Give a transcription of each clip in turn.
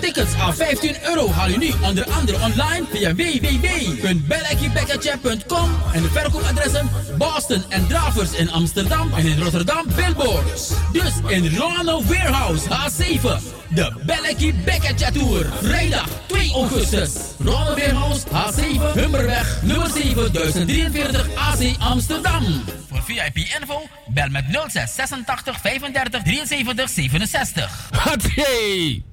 Tickets aan 15 euro haal je nu onder andere online via www.bellekiebekkertje.com en de verkoopadressen Boston en Dravers in Amsterdam en in Rotterdam Billboards. Dus in Ronald Warehouse H7, de Bellekie Bekkertje Tour. Vrijdag 2 augustus. Ronald Warehouse H7, Hummerweg, nummer 7043 AC Amsterdam. Voor VIP info bel met 06 86 35 73 67. Hatjee!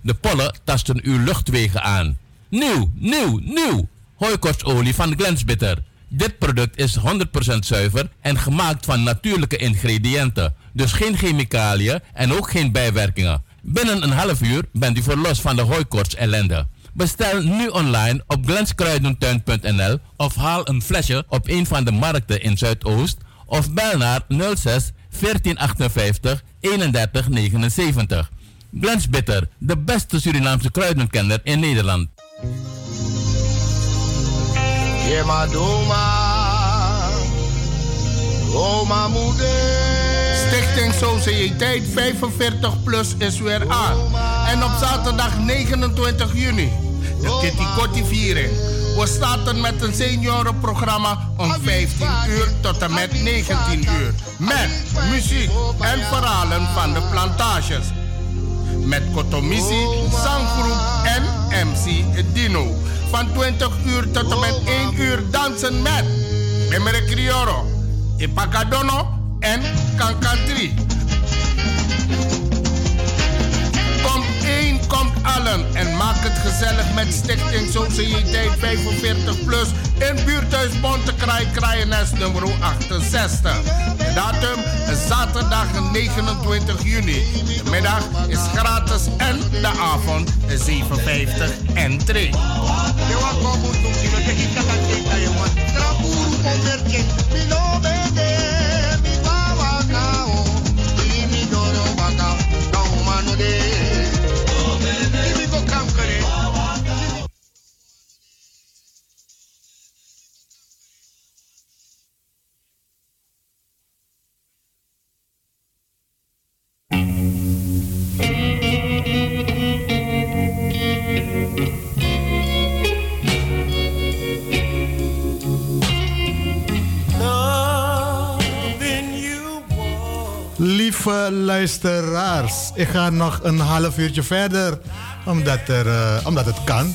De pollen tasten uw luchtwegen aan. Nieuw, nieuw, nieuw. Hooikortsolie van Glensbitter. Dit product is 100% zuiver en gemaakt van natuurlijke ingrediënten. Dus geen chemicaliën en ook geen bijwerkingen. Binnen een half uur bent u verlost van de hooikorts ellende. Bestel nu online op glenskruidentuin.nl of haal een flesje op een van de markten in Zuidoost of bel naar 06 1458 3179. Glens Bitter, de beste Surinaamse kruidenkenner in Nederland. Stichting Sociëteit 45 Plus is weer aan. En op zaterdag 29 juni, de Kitty Kotti viering. We starten met een seniorenprogramma om 15 uur tot en met 19 uur. Met muziek en verhalen van de plantages. Met Kotomisi, Zanggroep en MC Dino. Van 20 uur tot en met 1 uur dansen met Emere Crioro, Ipakadono en Kankantri. Komt allen en maak het gezellig met Stichting Sociëteit 45 Plus in buurthuis Bontekraai, Kraaienest nummer 68. De datum is zaterdag 29 juni. De middag is gratis en de avond is 57 en 3. Lieve luisteraars, ik ga nog een half uurtje verder, omdat, er, eh, omdat het kan.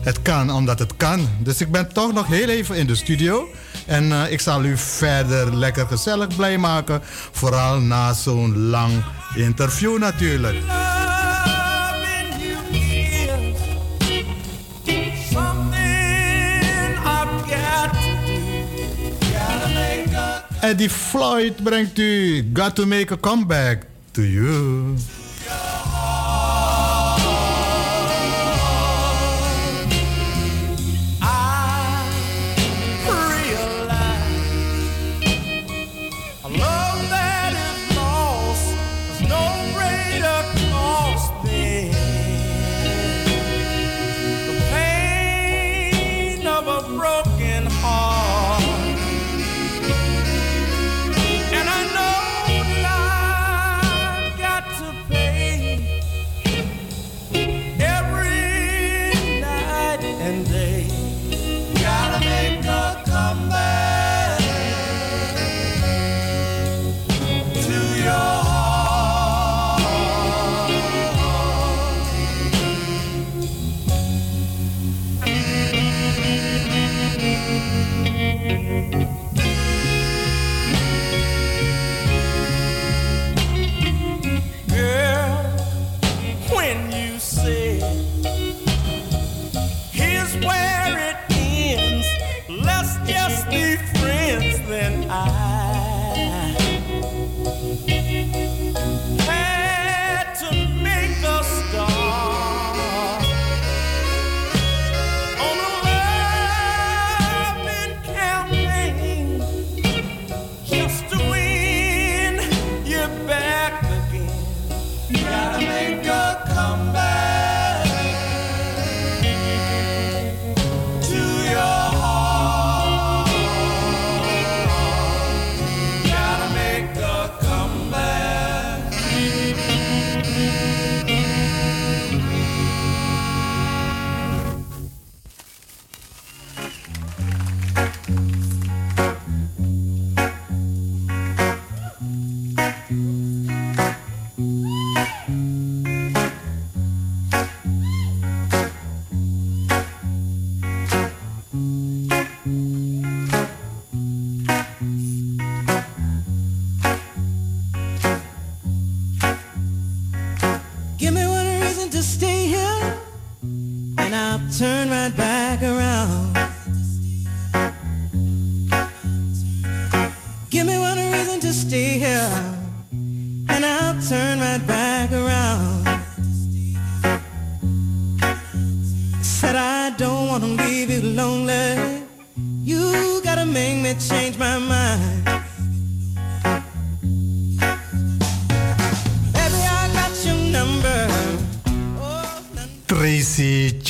Het kan omdat het kan. Dus ik ben toch nog heel even in de studio. En eh, ik zal u verder lekker gezellig blij maken. Vooral na zo'n lang interview natuurlijk. Eddie Floyd brengt u Got to Make a Comeback to You.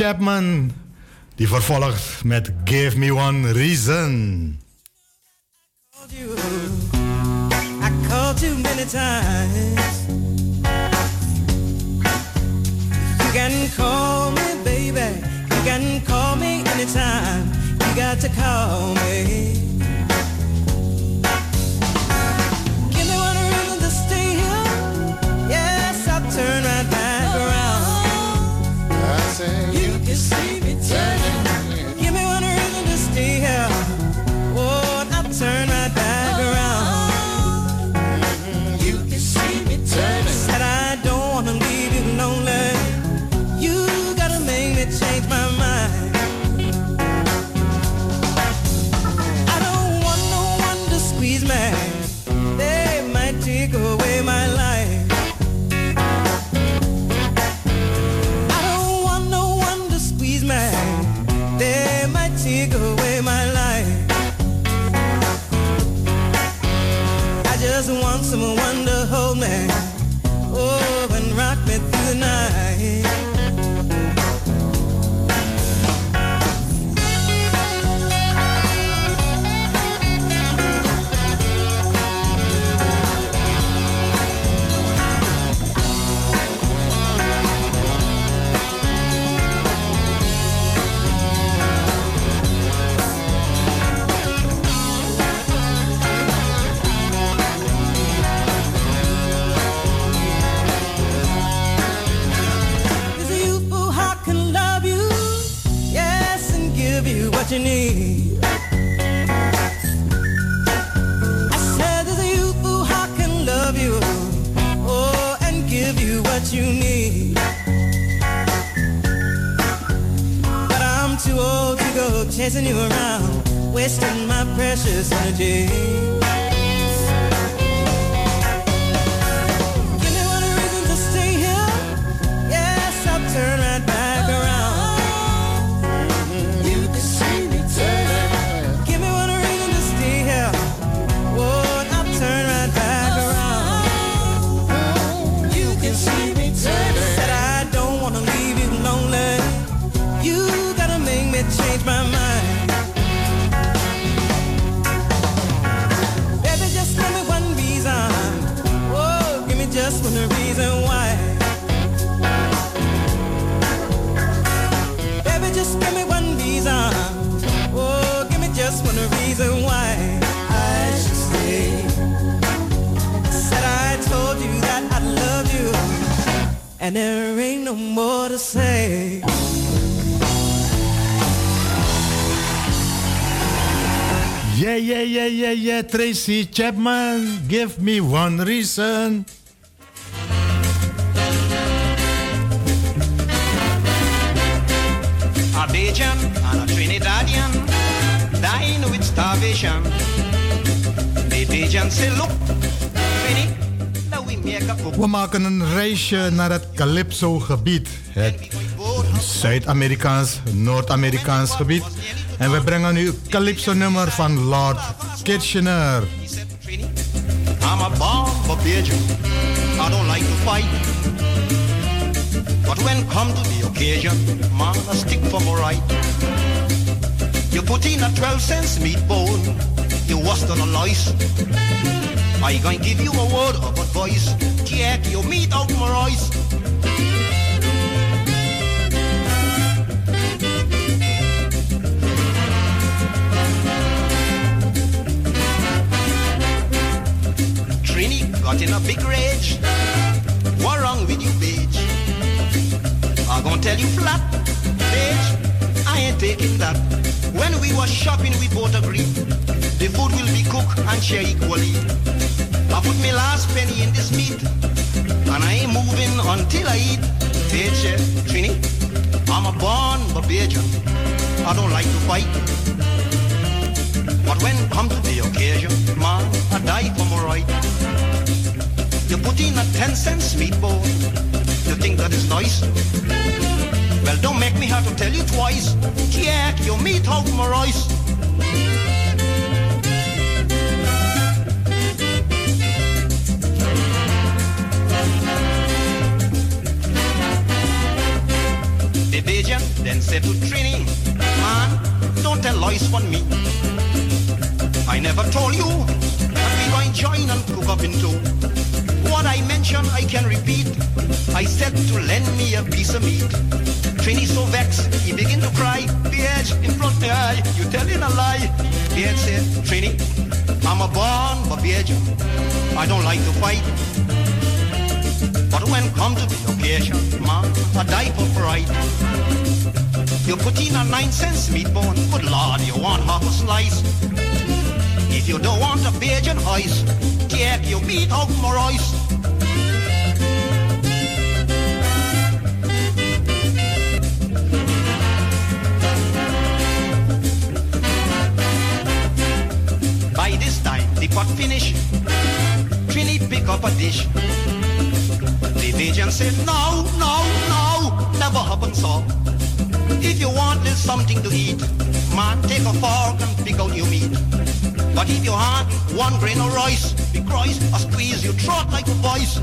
Chapman, die vervolgt met Give Me One Reason. I called you many times. You can call me, baby. You can call me anytime. You got to call me. Give me one reason to stay here. Yes, I'll turn right back around. I say You see me turning. Tracy Chapman, give me one reason. A Bajan and a Trinidadian dying with starvation. The Bajan say, look, Trini, we maken een reisje naar het Calypso-gebied. Het Zuid-Amerikaans, Noord-Amerikaans gebied. En we brengen nu Calypso-nummer van Lord Kitchener. I'm a born Barbadian. I don't like to fight. But when come to the occasion, man, I stick for my right. You put in a 12 cents meatball, you was on a lice. I gonna give you a word of advice. Get your meat out my rice. Tell you flat, bitch. I ain't taking that. When we was shopping, we both agreed the food will be cooked and share equally. I put my last penny in this meat, and I ain't moving until I eat. Bitch, eh, Trini, I'm a born Barbadian. I don't like to fight. But when come to the occasion, man, I die for my right. You put in a 10 cents meatball. You think that is nice? Well, don't make me have to tell you twice. Jack, your meat out my rice. The Bajan then said to Trini, man, don't tell lies on me. I never told you that we going join and cook up in two. What I mentioned, I can repeat. I said to lend me a piece of meat. Trini so vexed, he begin to cry. Bitch, in front of me eye, you telling a lie. Bitch said, Trini, I'm a born Babajan. I don't like to fight. But when come to the occasion, man, I die for pride. You put in a nine cents meatball, good lord, you want half a slice. If you don't want a Bajan ice, take your meat out my rice. The pot finish. Trini pick up a dish. The Bajan said, no, no, no, never happen so. If you want there's something to eat, man, take a fork and pick out your meat. But if you want one grain of rice, be Christ, I squeeze your throat like a voice.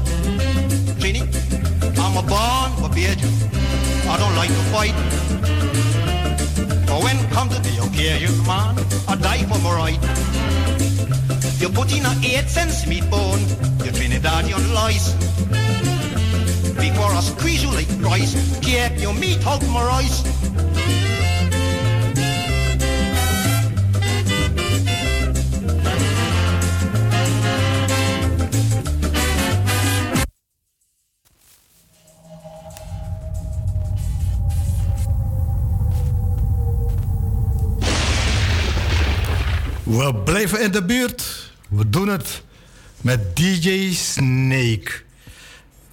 Trini, I'm a born Babajan. I don't like to fight. But when come to the occasion, man, I die for my right. You put in a eight cents meatbone, you Trinidadian lice. Before I squeeze you like rice, keep your meat out my rice. We blijven in de buurt. We doen het met DJ Snake.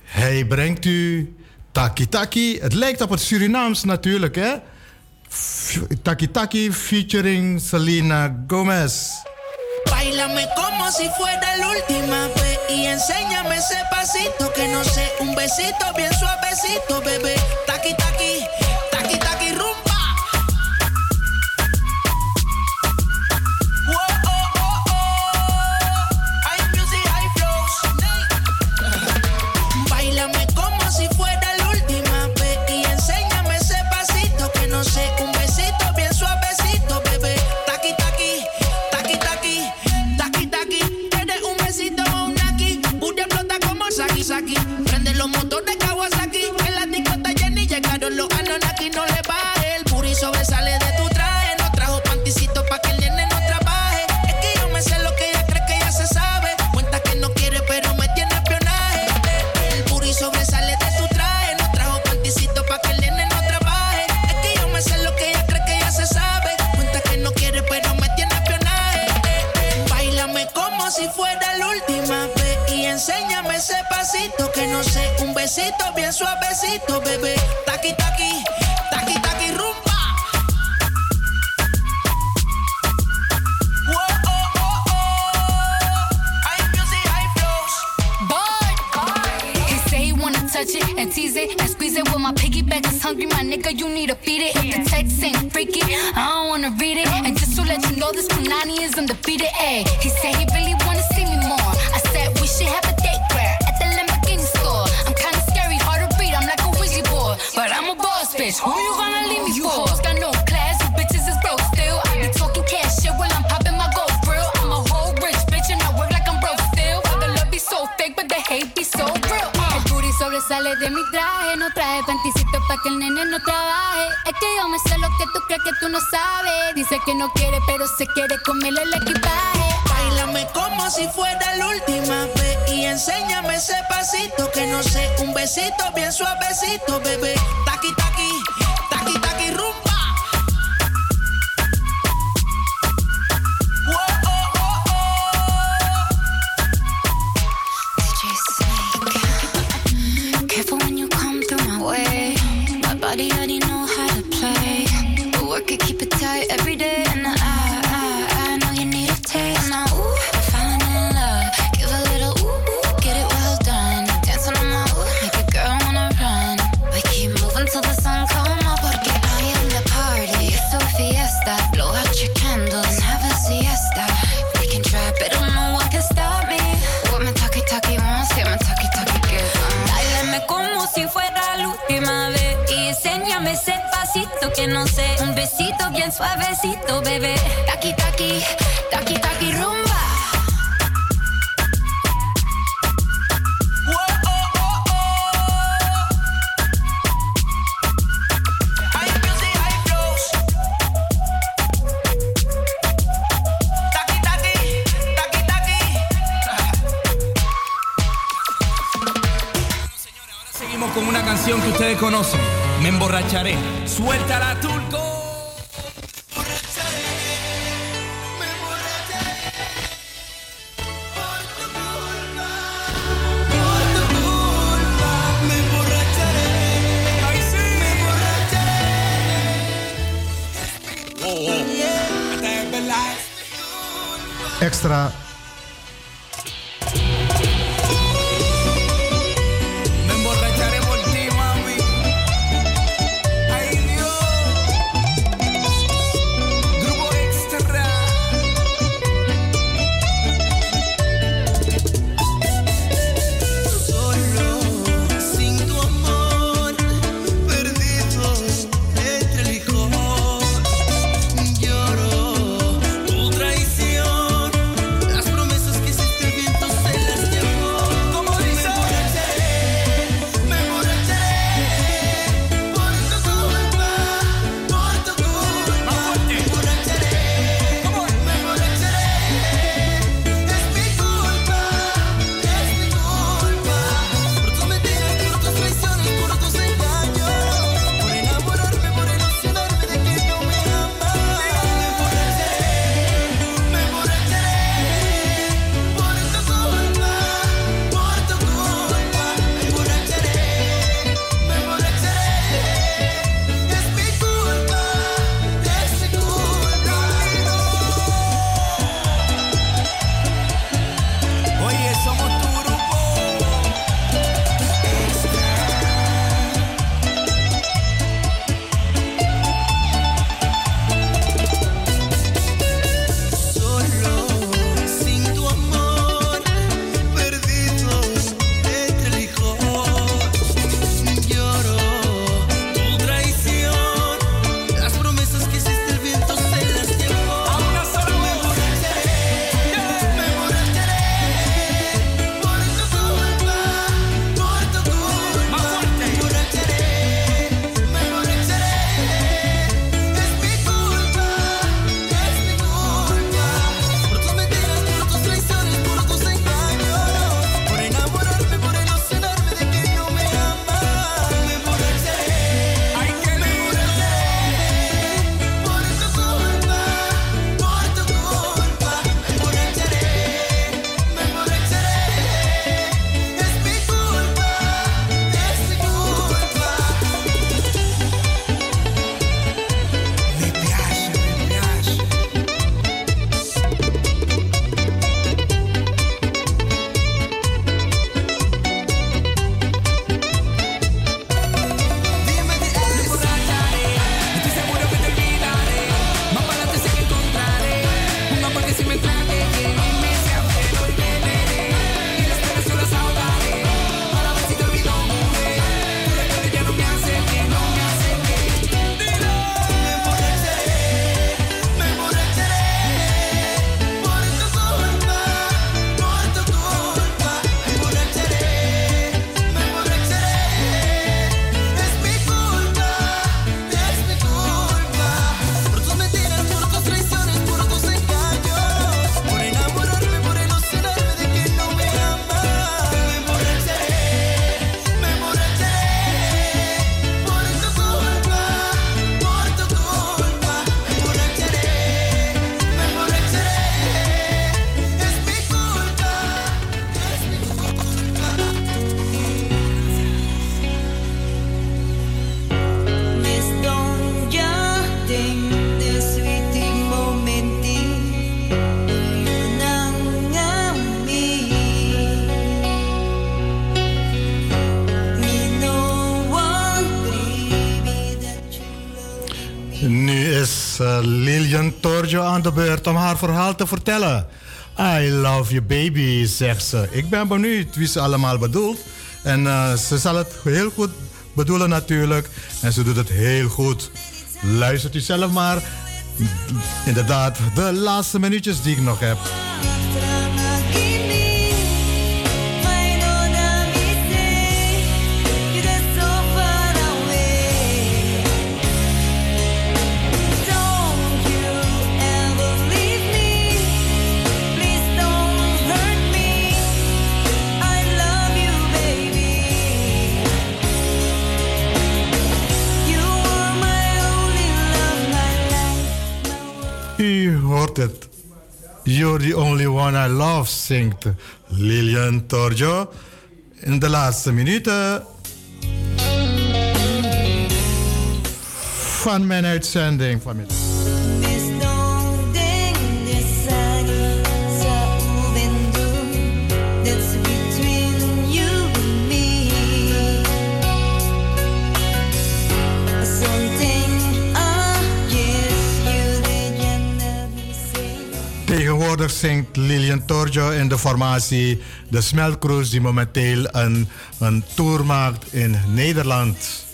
Hij brengt u Taki Taki. Het lijkt op het Surinaams natuurlijk, hè? Taki Taki featuring Selena Gomez. Bailame como si fuera la última vez y enséñame ese pasito que no sé, un besito bien suavecito, bebé. Taki, taki no quiere, pero se quiere comerle el equipaje. Bailame como si fuera la última vez y enséñame ese pasito que no sé, un besito bien suavecito, bebé. Taki te vertellen. I love you baby, zegt ze. Ik ben benieuwd wie ze allemaal bedoelt. En eh, ze zal het heel goed bedoelen natuurlijk. En ze doet het heel goed. Luistert u zelf maar. Inderdaad, de laatste minuutjes die ik nog heb. Het. You're the only one I love, zingt Lilian Torjo. In de laatste minuten uh, van mijn uitzending vanmiddag. Tegenwoordig zingt Lilian Torjo in de formatie De Smeltcruise, die momenteel een, een tour maakt in Nederland.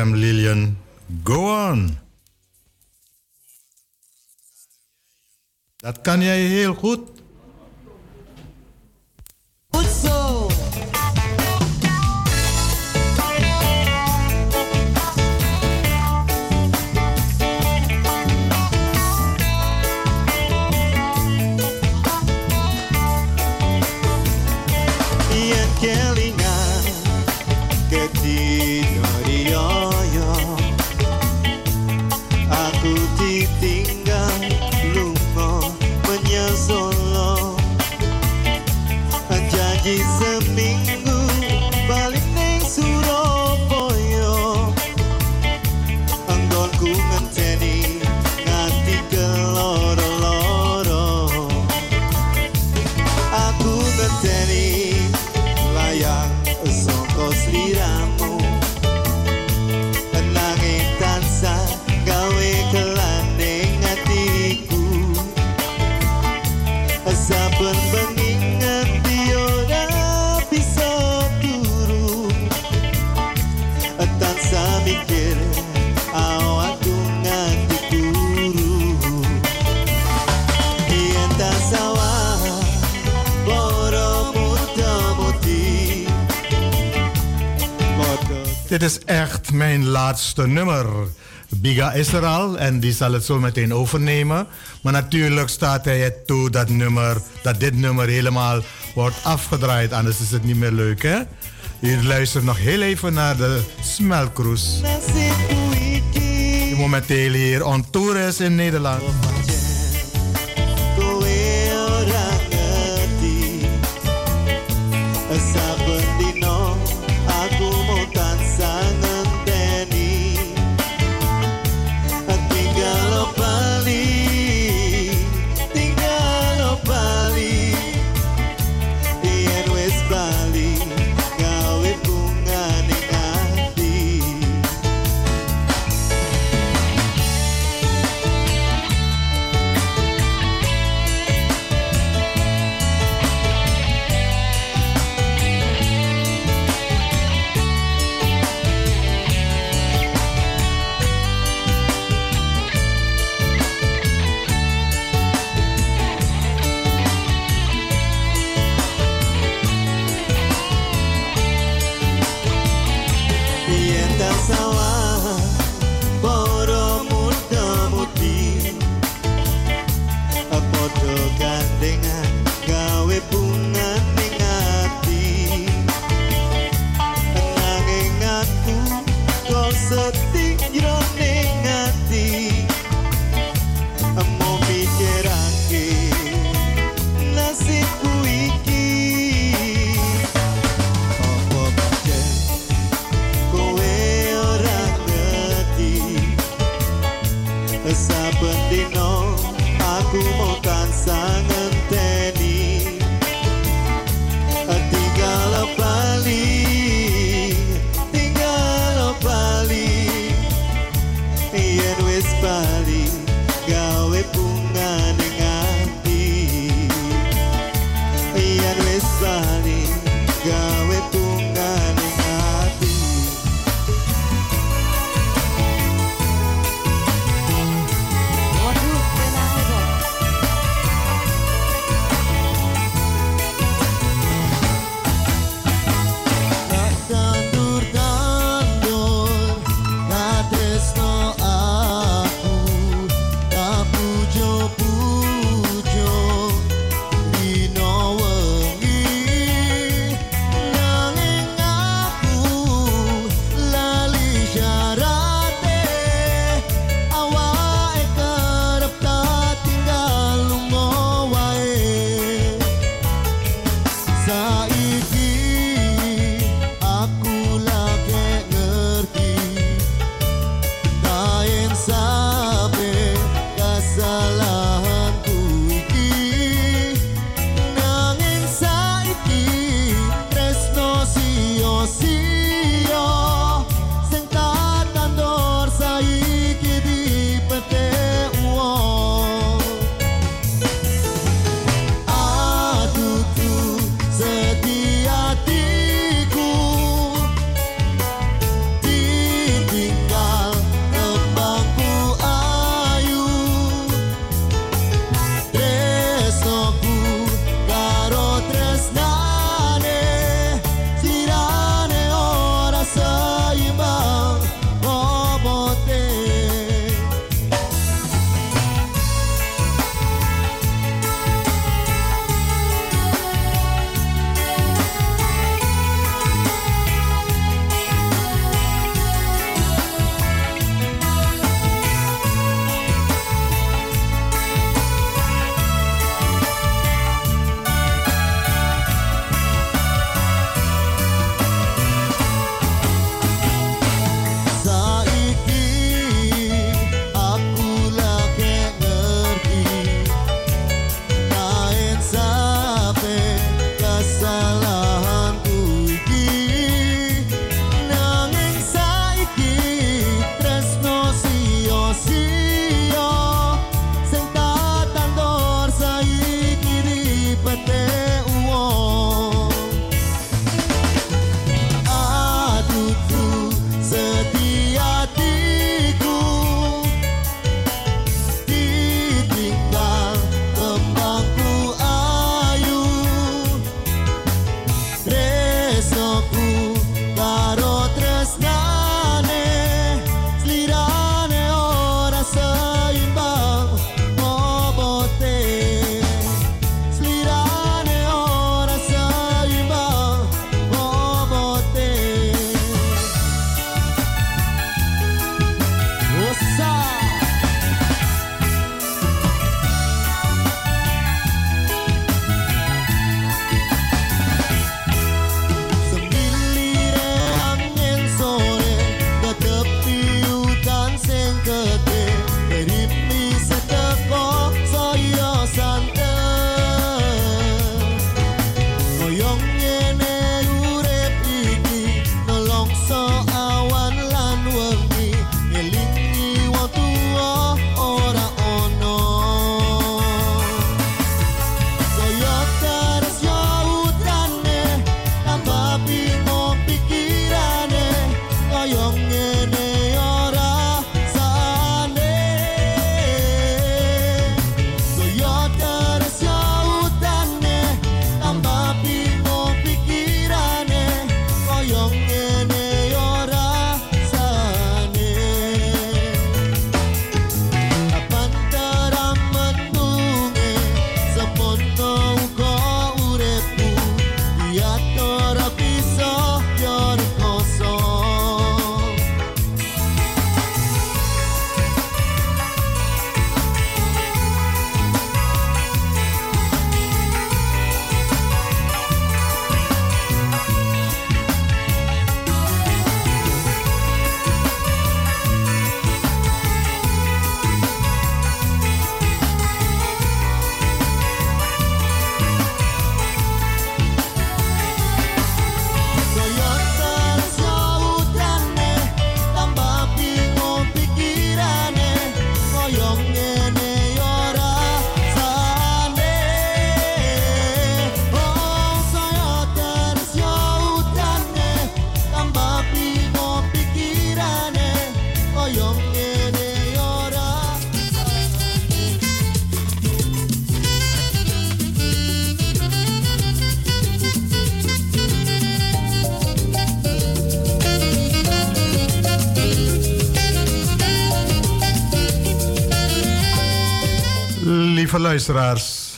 Stem, Lilian. Go on. Dat kan jij heel. Goed laatste nummer. Biga is er al en die zal het zo meteen overnemen. Maar natuurlijk staat hij het toe dat, nummer, dat dit nummer helemaal wordt afgedraaid. Anders is het niet meer leuk, hè? Je luistert nog heel even naar de Smelkroes. Die momenteel hier on tour is in Nederland.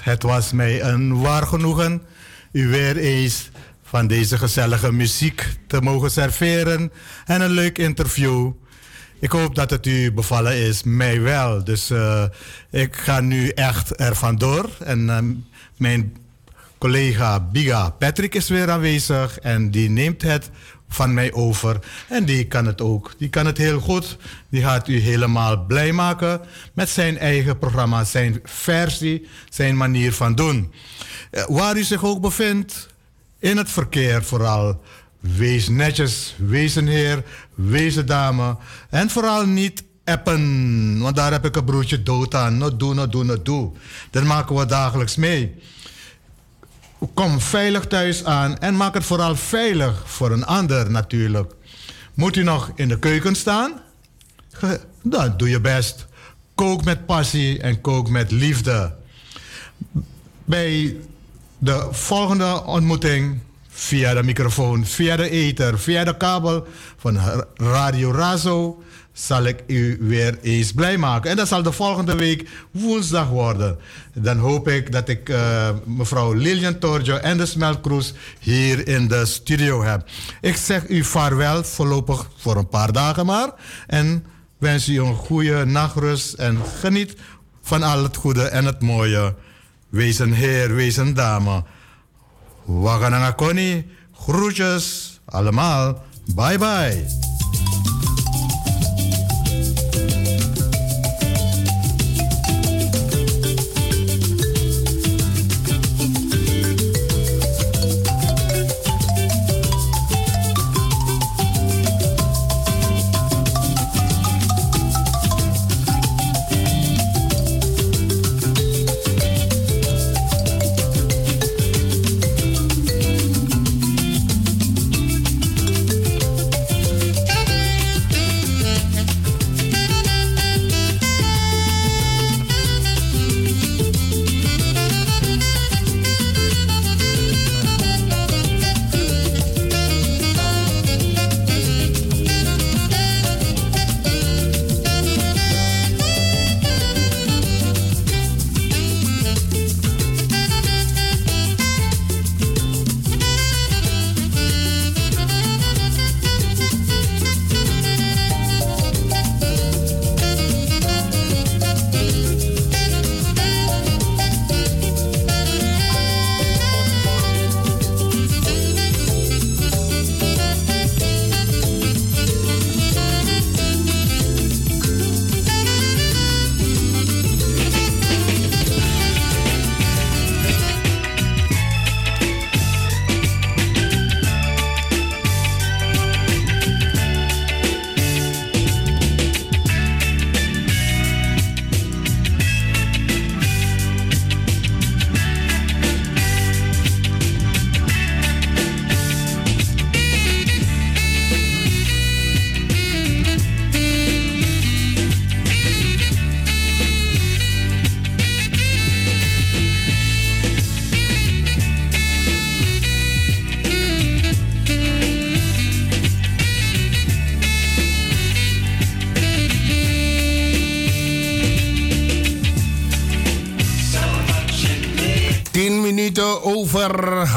Het was mij een waar genoegen u weer eens van deze gezellige muziek te mogen serveren en een leuk interview. Ik hoop dat het u bevallen is, mij wel. Dus eh, ik ga nu echt er vandoor. En eh, mijn collega Biga Patrick is weer aanwezig en die neemt het van mij over. En die kan het ook. Die kan het heel goed. Die gaat u helemaal blij maken met zijn eigen programma, zijn versie, zijn manier van doen. Eh, Waar u zich ook bevindt, in het verkeer vooral. Wees netjes, wees een heer, wees een dame. En vooral niet appen, want daar heb ik een broertje dood aan. Not doen, not doen, not doen. Dat maken we dagelijks mee. Kom veilig thuis aan en maak het vooral veilig voor een ander natuurlijk. Moet u nog in de keuken staan? Dan doe je best. Kook met passie en kook met liefde. Bij de volgende ontmoeting via de microfoon, via de ether, via de kabel van Radio Razo zal ik u weer eens blij maken. En dat zal de volgende week woensdag worden. Dan hoop ik dat ik eh, mevrouw Lilian Torjo en de Smeltkroes hier in de studio heb. Ik zeg u vaarwel voorlopig voor een paar dagen maar. En wens u een goede nachtrust en geniet van al het goede en het mooie. Wees een heer, wees een dame. Wagananga groetjes allemaal. Bye bye.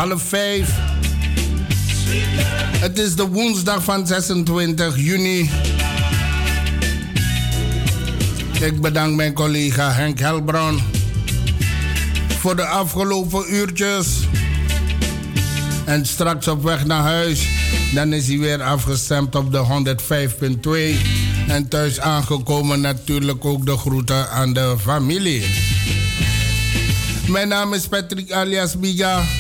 Half vijf. Het is de woensdag van 26 juni. Ik bedank mijn collega Henk Helbron voor de afgelopen uurtjes. En straks op weg naar huis, dan is hij weer afgestemd op de 105.2. En thuis aangekomen natuurlijk ook de groeten aan de familie. Mijn naam is Patrick alias Biga.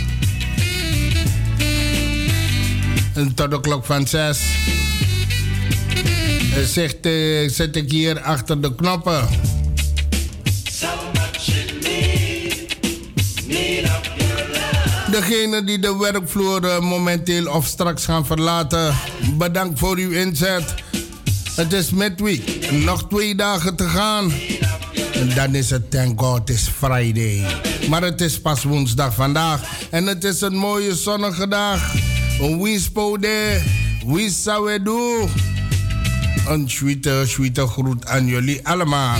Tot de klok van zes eh, zit, eh, zit ik hier achter de knoppen. Degene die de werkvloer eh, momenteel of straks gaan verlaten, bedankt voor uw inzet. Het is midweek, nog twee dagen te gaan. En dan is het, thank God, is Friday. Maar het is pas woensdag vandaag. En het is een mooie zonnige dag. Een wispode, wisawedu. Een sweete, sweete groet aan jullie allemaal.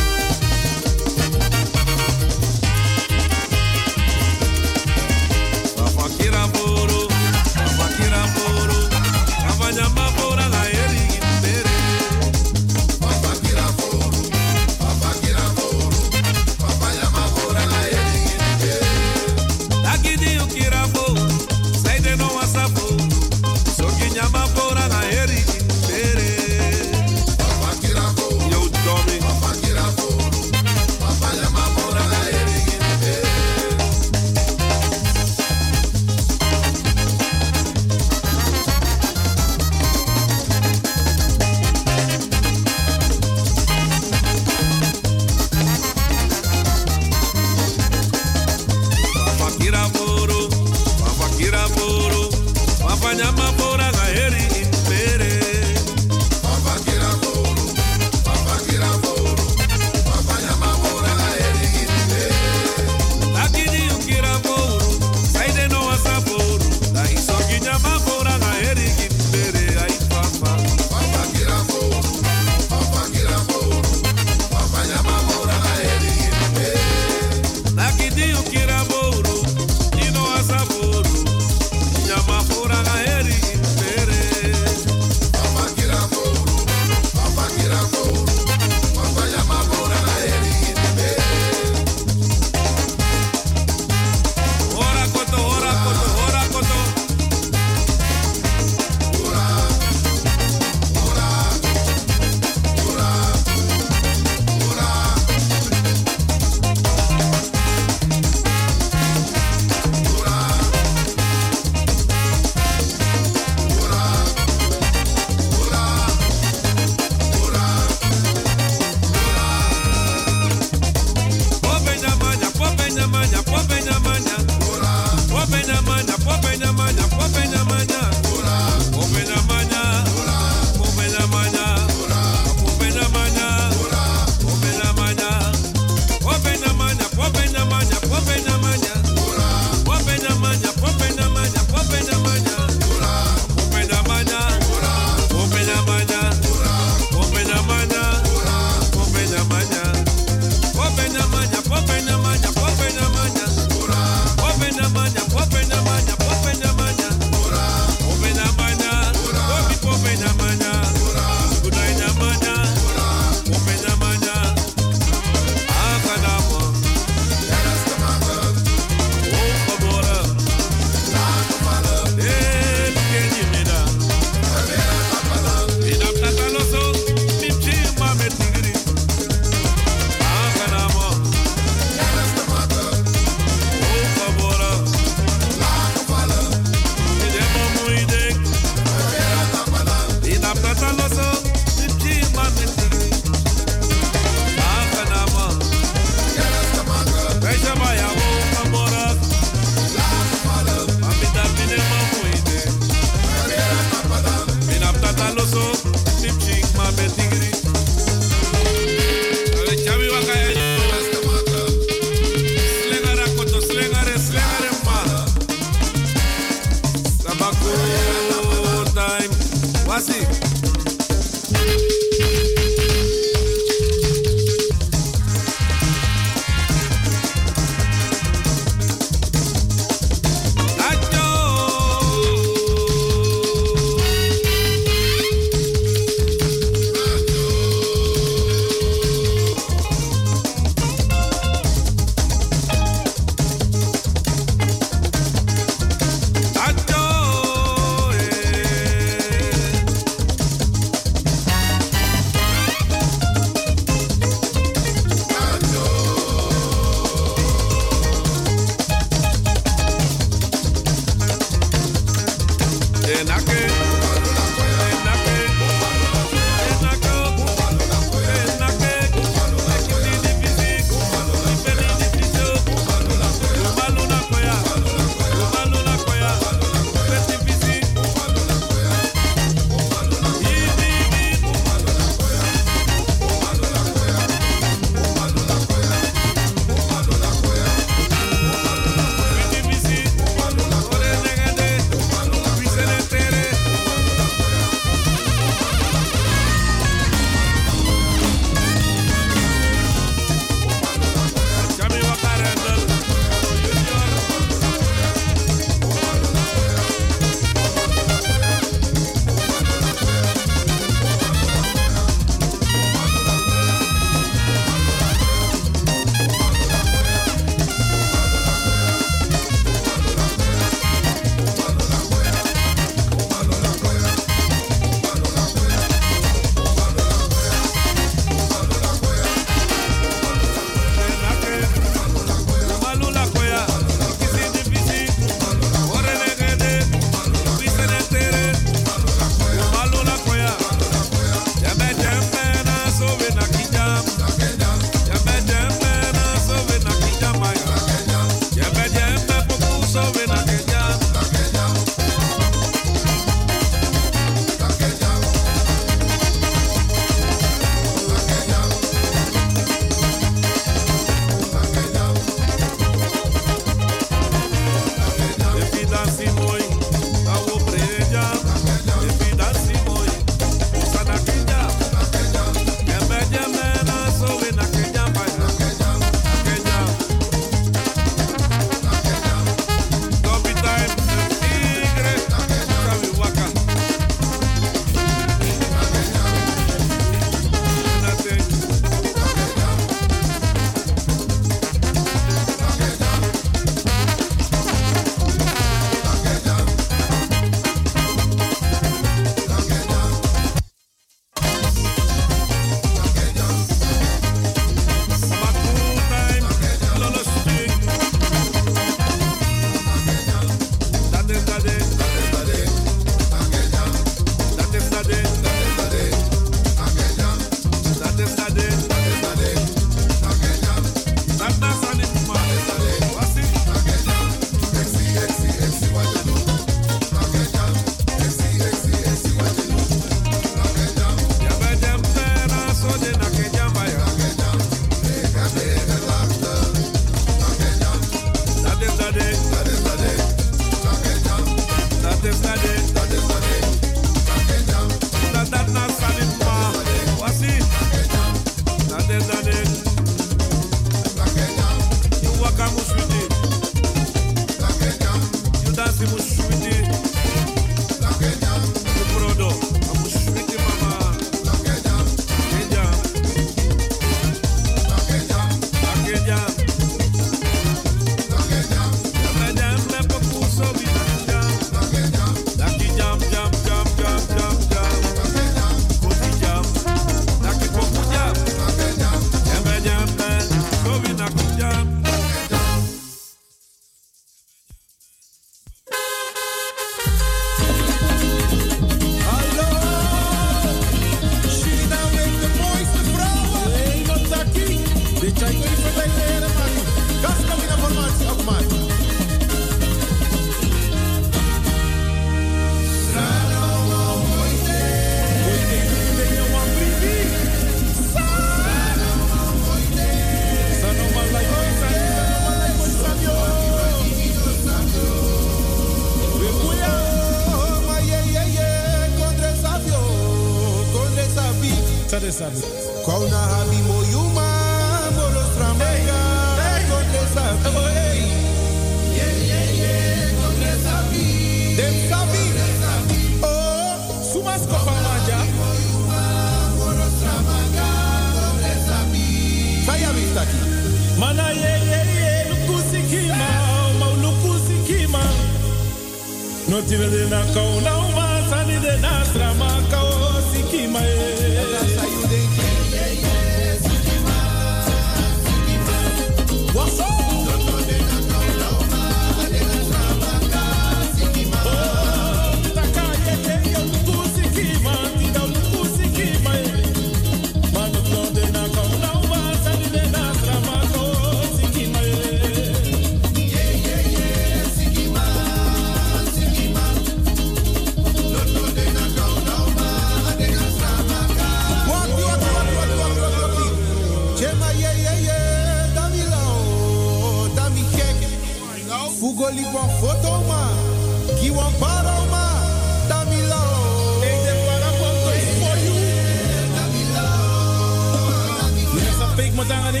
Aan de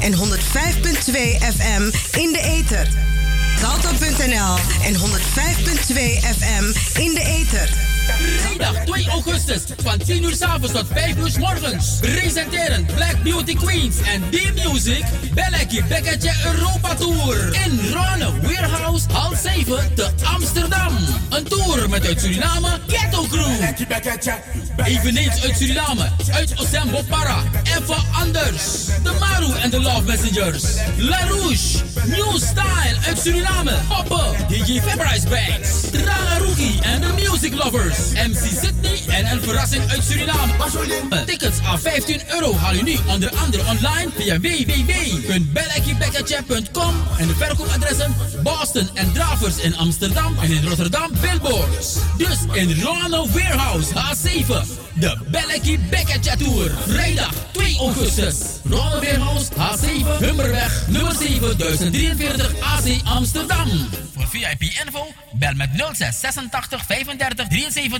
en 105.2 FM in de ether. Salto.nl en 105.2 FM in de ether. Vrijdag 2 augustus van 10 uur s avonds tot 5 uur s morgens. Presenteren Black Beauty Queens en D-Music. Belletje Bekketje Europa Tour. In Ronne Warehouse, hal 7 te Amsterdam. Een tour met uit Suriname Ghetto Crew. Eveneens uit Suriname, uit Osembo Para. Even anders. De Maru en de Love Messengers. La Rouge. New Style uit Suriname. Poppen. DJ Fabrice Banks. Rara Rookie en de Music Lovers. MC Sydney en een verrassing uit Suriname. Tickets aan 15 euro haal je nu onder andere online via www.bellekiebekkertje.com en de verkoopadressen Boston en Dravers in Amsterdam en in Rotterdam Billboards. Dus in Ronald Warehouse H7. De Bellekie Bekkertje Tour. Vrijdag 2 augustus. Ronald Warehouse H7 Hummerweg nummer 7043 AC Amsterdam. Voor VIP info bel met 06 86 35 73 77.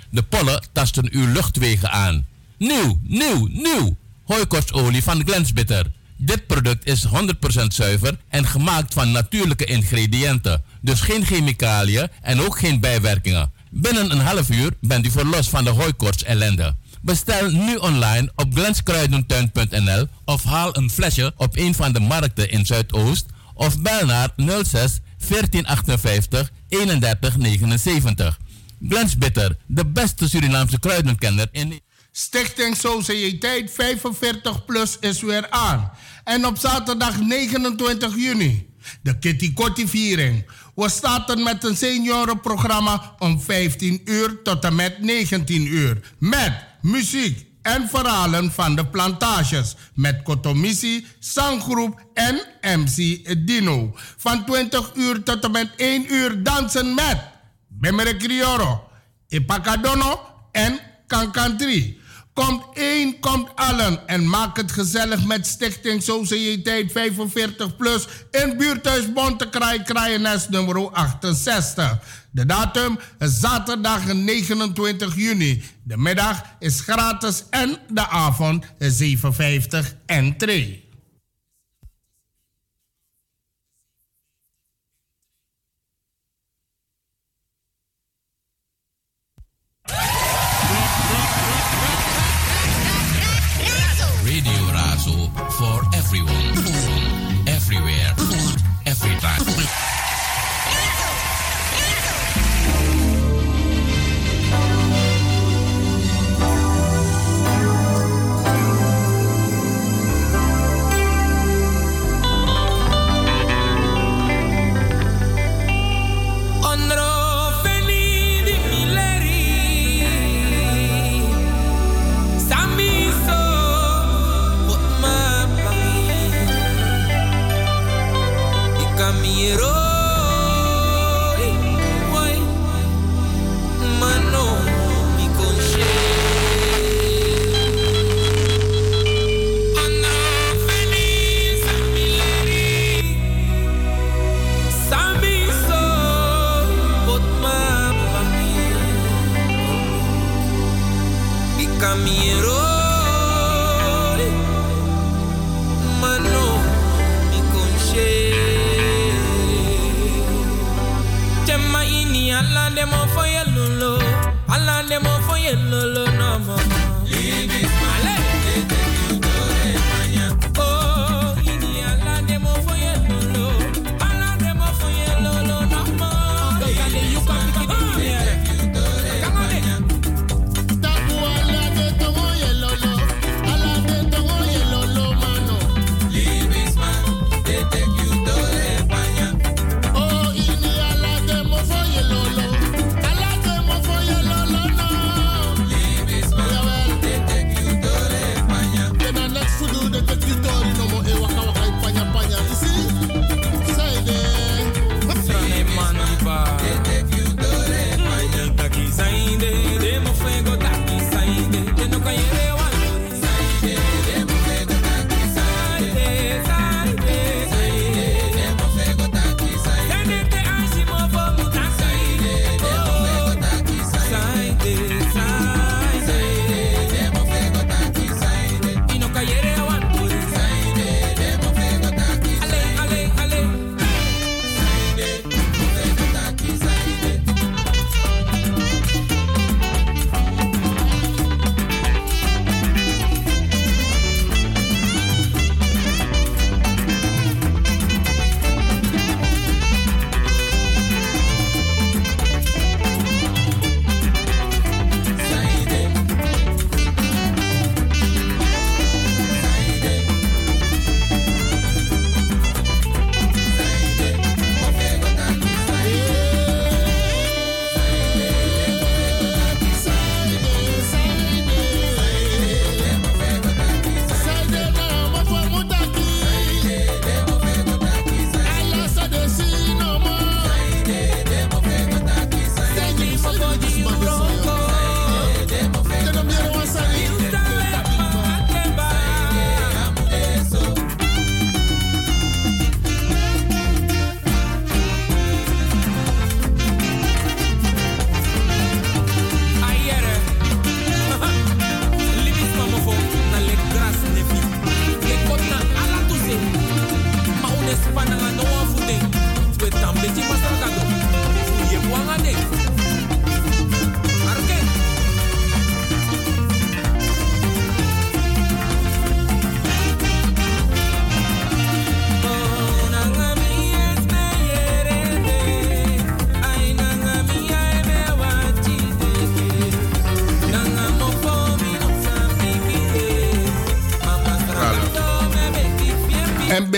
De pollen tasten uw luchtwegen aan. Nieuw, nieuw, nieuw! Hooikortsolie van Glensbitter. Dit product is 100% zuiver en gemaakt van natuurlijke ingrediënten. Dus geen chemicaliën en ook geen bijwerkingen. Binnen een half uur bent u verlost van de hooikoorts ellende. Bestel nu online op glenskruidentuin.nl of haal een flesje op een van de markten in Zuidoost of bel naar 06 1458 31 79. Glens Bitter, de beste Surinaamse kruidenkenner in Stichting Sociëteit 45 Plus is weer aan. En op zaterdag 29 juni, de Kitty Kotti viering. We starten met een seniorenprogramma om 15 uur tot en met 19 uur. Met muziek en verhalen van de plantages. Met Kotomisi, Sanggroep en MC Dino. Van 20 uur tot en met 1 uur dansen met Bemere Crioro, Ipacadono en Kankantri. Komt één, komt allen en maak het gezellig met Stichting Sociëteit 45 Plus in buurthuis Bontekraai, Kraaienest nummer 68. De datum is zaterdag 29 juni. De middag is gratis en de avond is 7,50 en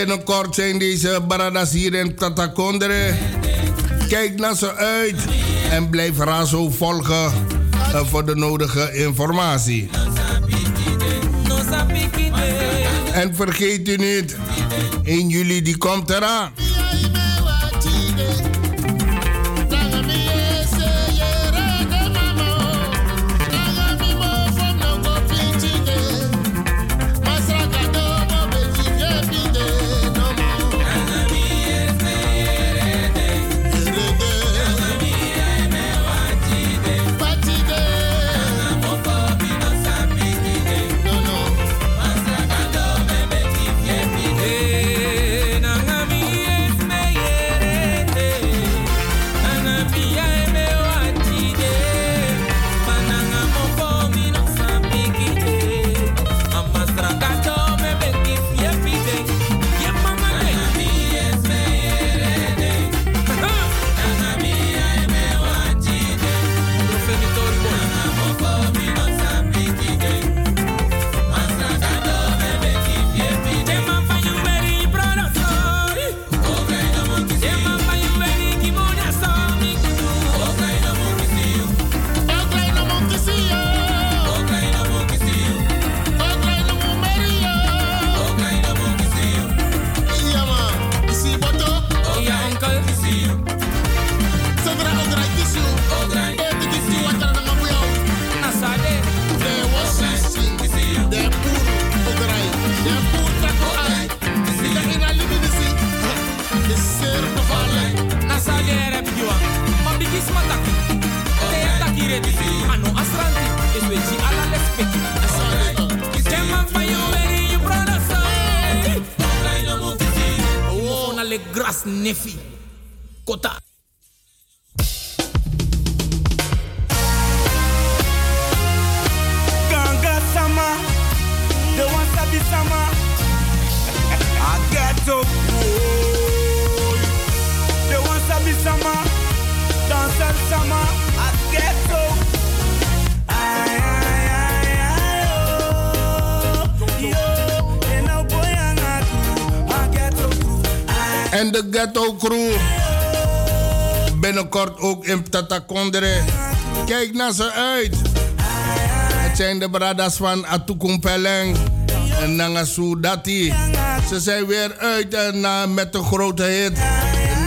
binnenkort zijn deze baradas hier in Tatakondre. Kijk naar ze uit en blijf Razo volgen eh, voor de nodige informatie. En vergeet u niet, 1 juli die komt eraan. magnífico. De Crew. Binnenkort ook in Tatakondre. Kijk naar ze uit. Het zijn de bradas van Atukumpeleng en Nangasu Dati. Ze zijn weer uit en na, met een grote hit.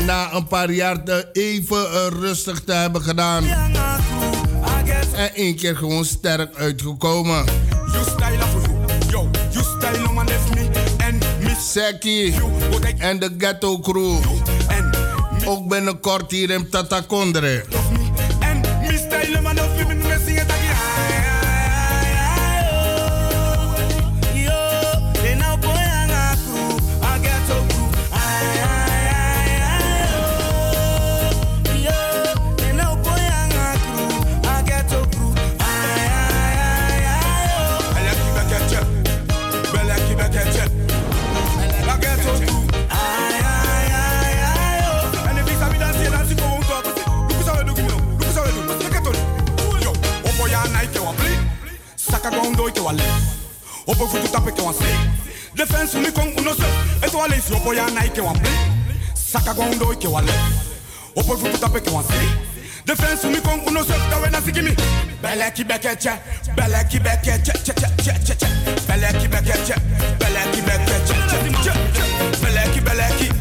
Na een paar jaar te even rustig te hebben gedaan. En één keer gewoon sterk uitgekomen. Seki en de Ghetto Crew. Ook binnenkort hier in Tatakondre. Futu tape ke wa say. Defense mi kong uno se. Eto wa le si opo ya na ike wa play. Saka gondo ike wa le. Opo futu tape ke wa say. Defense mi kong uno se. Dawe na sigi mi. Bele ki beke che. Bele ki beke che che che che che che. Bele ki beke che. Bele ki beke che che che. Bele ki bele ki.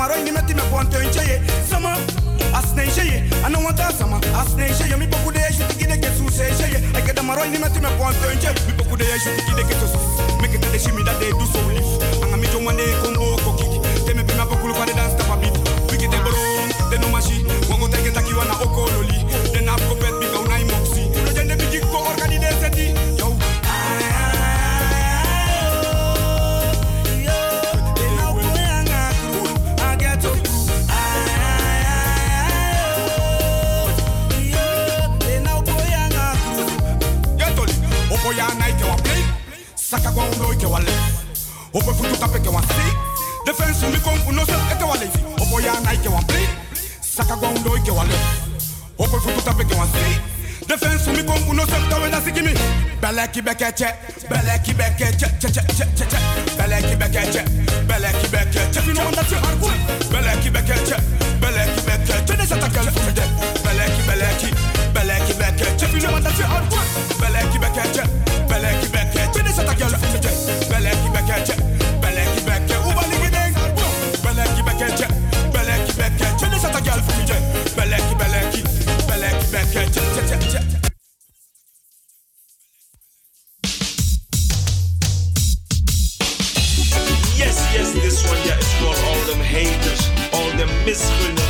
Sheye. I get the maro ni meti me ponte sheye. Sama. Asne I don't want that sama. Asne sheye, mi poku de yeshi tiki de kesu sheye. I get the maro ni meti me ponte sheye. Mi poku de yeshi tiki de kesu. Make it the shimi that they do so live. Anga mi joma de kongo koki. Teme pima pokulu kwa de dance tapa beat. Wiki de bron, de no mashi. Wango teke taki wana okololi. De na kopet Saka kwa goundo ike wale. Opo futu kape ke wan si. Defense mi kon uno se eke wale fi. Opo ya na ike wan pli. Saka goundo ike wale. Opo futu kape ke wan si. Defense mi kon uno se tawe na sikimi. Beleki beke che. Beleki beke che che che che che che. Beleki beke che. Beleki beke che. Fino wanda che harbu. Beleki beke che. Beleki beke che. Ne sata kele fide. Beleki harbu. Beleki beke che. Beleki beke che. Ne sata kele fide. Beleki beke che. Beleki beke. Uba ligi deng. Beleki beke che. Beleki beke che. Ne sata kele fide. Beleki beleki. Beleki beke che che che che. Yes, yes, this one yeah is for all them haters, all them misgunners.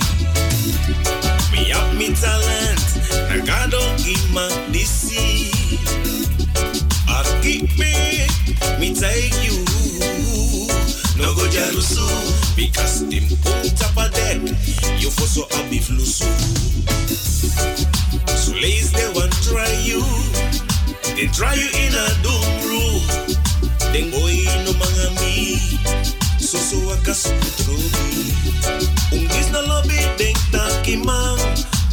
Talent, na God don't give man the sea. I keep me, me take you. No go jarusu, because them put up a deck. You for so happy flusu. So ladies they want try you, they try you in a doom room. Then go in no mangami, so so wakas trobi. Un dis na lobby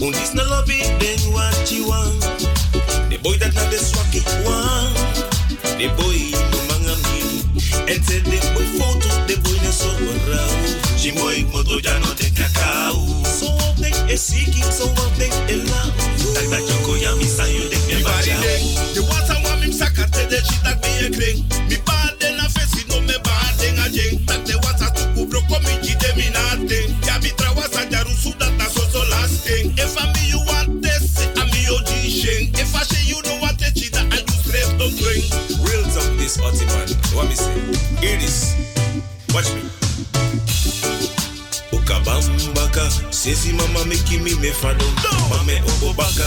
un dis na lobby den what you want. The boy that na the swaki one, the boy no mangami. And say the boy photo, the boy na so around. She boy moto ya no te kakao. So up den e siki, so Sesi mama meki mi me fado Mame obo baka,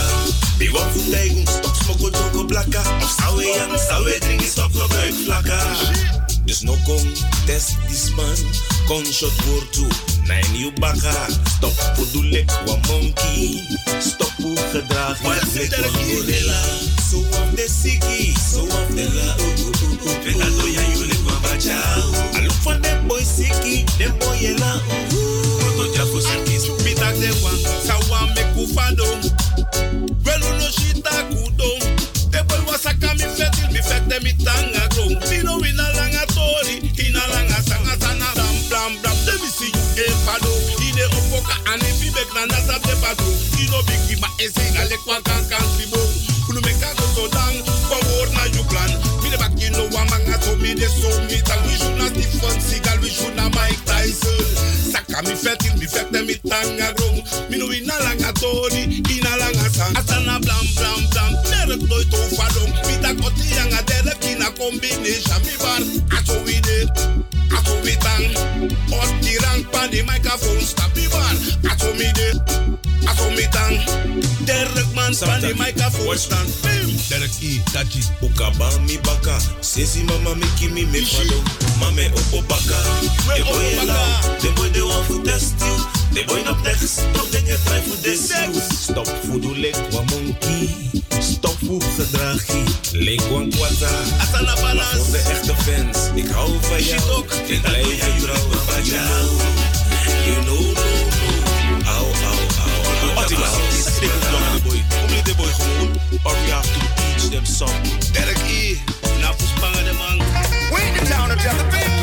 be wan futeigun Stop smoko joko blaka Of sawe yang, sawe dringi stop no vlaka Dus no kom test this man Kon shot woord toe, nine you baka. Stop voor doe lek wa monkey Stop hoe gedrag, je lek wa gorilla? So of the siki, so of the la. Vega doya you lek wa bachao I look for them boy siki, them boy yela Koto jako siki kufado Velu no shita kudo De boy wasaka mi fetil, mi fete mi tanga gro Mi no wina langa tori, ina langa sanga sana. Blam blam blam, de e Ine opoka te pado ma kan Kunu me kago so dang, kwa wor na you plan. Mi de bak you so mi de so mi tang. We should not Stephen Seagal, we should Mike Tyson Mi fetil, mi fete mi tanga Mi no wina langa tori, ina langa Asana blam blam blam, derek doy to fadong Mi tak oti yanga derek ina combination. Mi bar, aso we did Aso we tang Oti rang di microphone stop mi bar Aso mi did Aso mi tang Derek man microphone stand Bim. Derek dat is Ukaba mi baka, sesi mama meki mi me fado. Mame opo baka, de boy De boy de wan fu test you De boy nop next, nop den je try fu des you Stop fu du lek wa monkey. Stop fu gedrag je, lek wan kwata Asana balans. Voor de echte fans, ik hou van jou. Ik blijf je trouwen van jou. You know, no, no au Oti man. Dit is long aan de boy. Kom niet de boy gewoon. Or we have to teach them something. Derek E, na puspangen de man Wait the town of the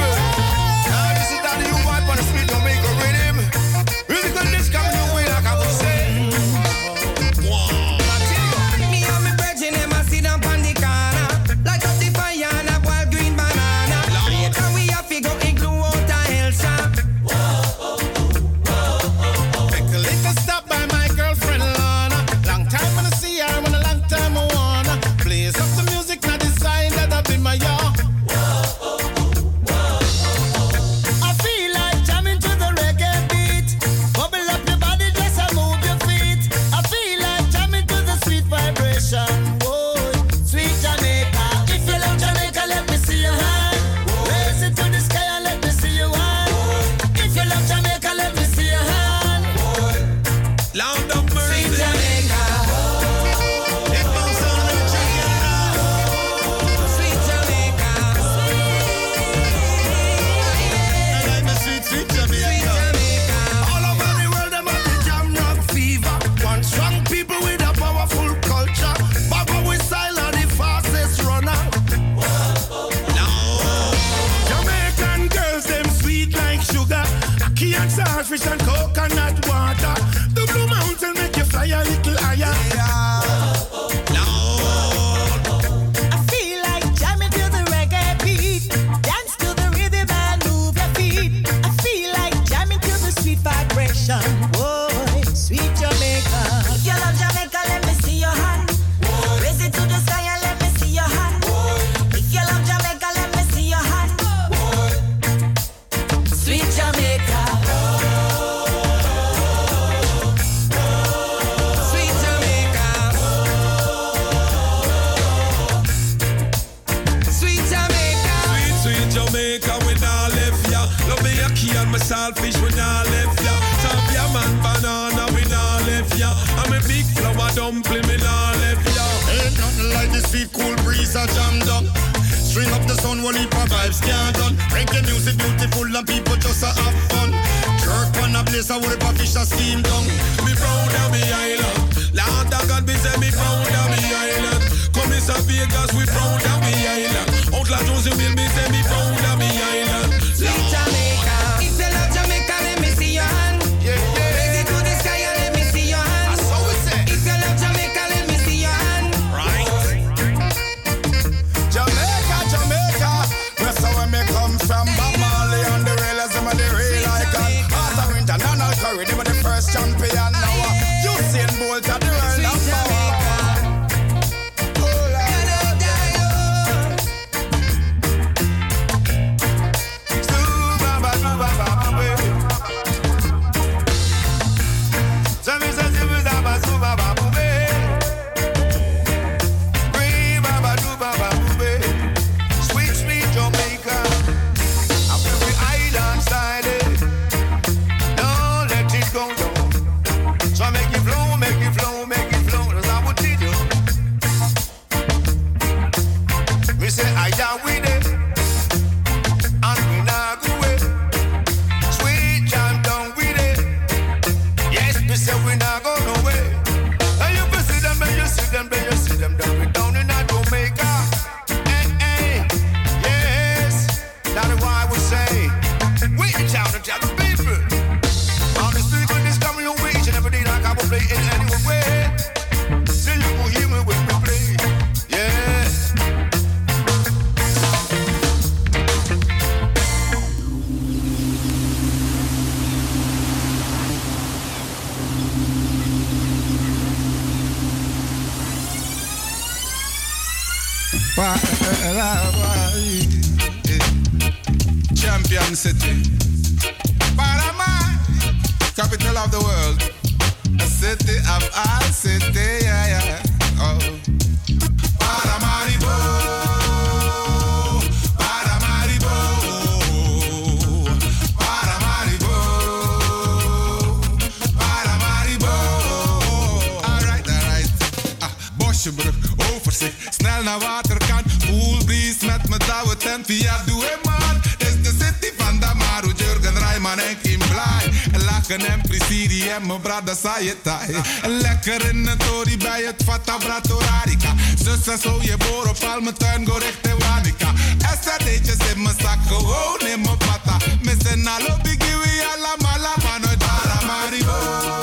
via Due Man. de City van Damaru, Jurgen Rijman en Kim Blij. Lachen en plezier en mijn brada Sayetai. Eh. Lekker in het tori bij het Fata Bratorarica. Zussen zo je boren, tuin, go rechte wanika. Estadeetjes in mijn zak, gewoon in mijn pata. Missen alle biggie, we allemaal, maar nooit para maribo.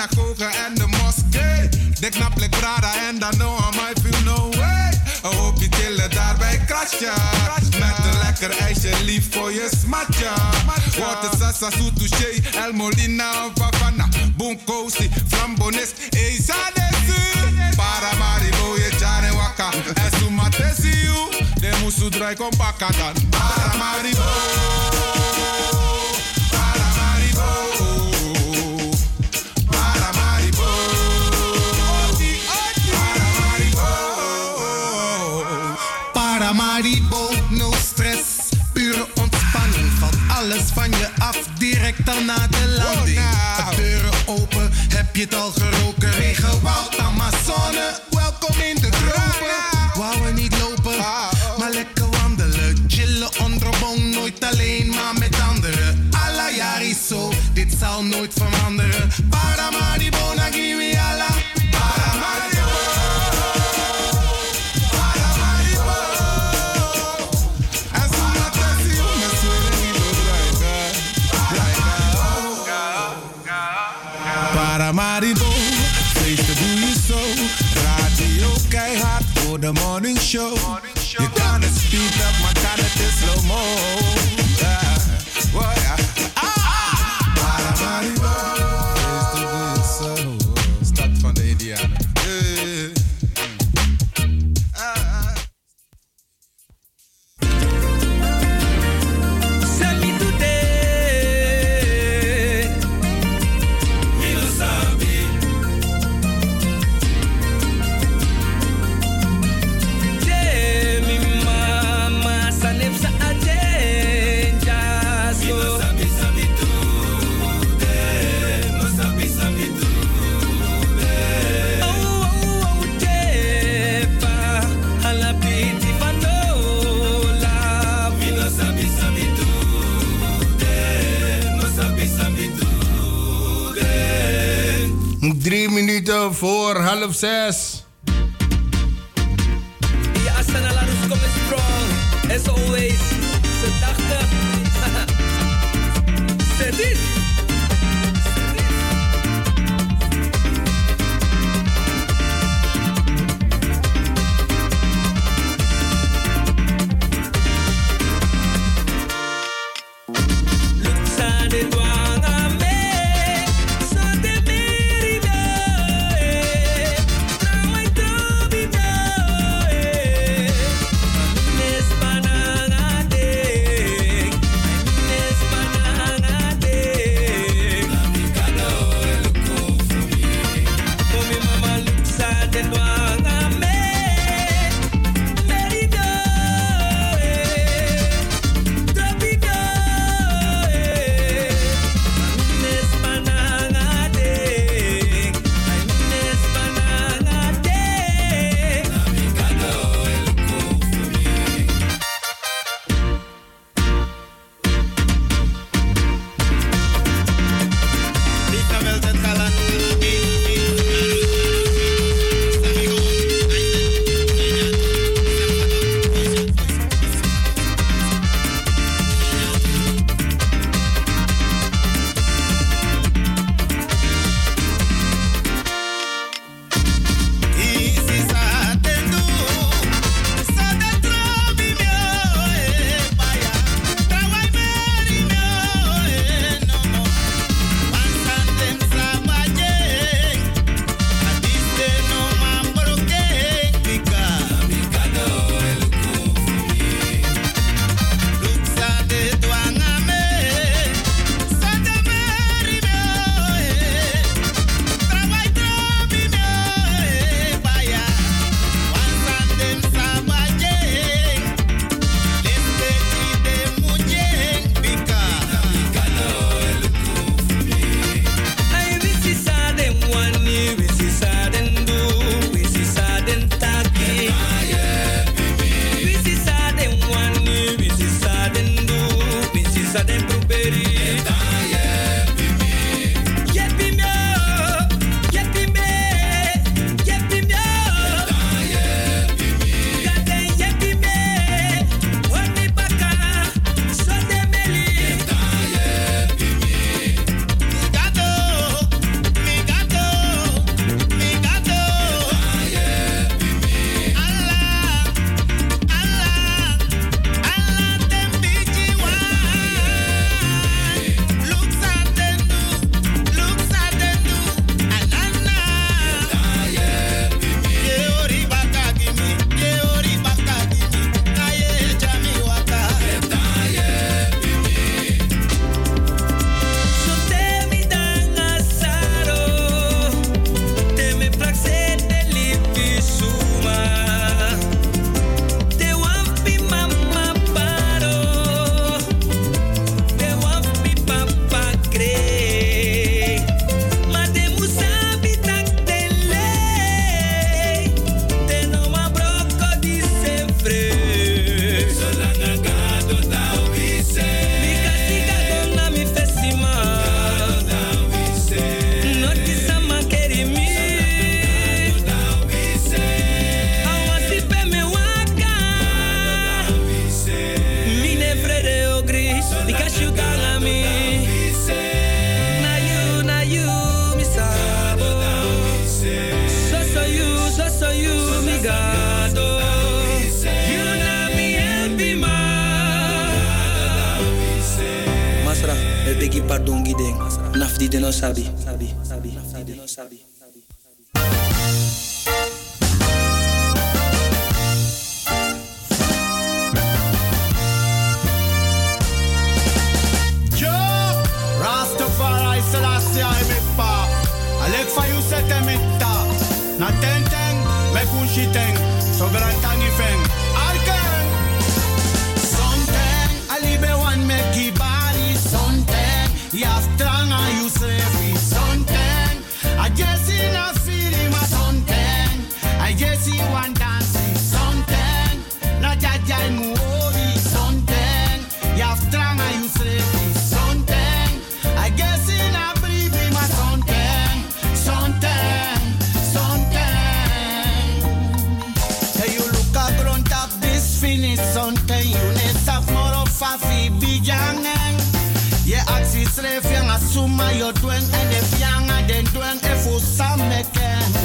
synagoge en de moskee. De na plek Prada en dan no aan mij viel no way. Een hoopje chillen daarbij krasje. Met een lekker ijsje lief voor je smatje. Water sasa soetouché, El Molina en Favana. Bunkosi, flambones, Para Paramaribo je jaren waka. esu sumatesi. De moesu draai kom pakka dan. Paramaribo. naar de landing. Nou. Deuren open, heb je het al geroken? Regenwoud the morning show. You gotta speed up my time at slow mo. voor half zes. begi pardongi deng nafdi de no sabi. Yo Rastafari Selassie I mipa Alek fayu setemita Na ten ten me ten. en de fianga, den dwang en voor sommigen.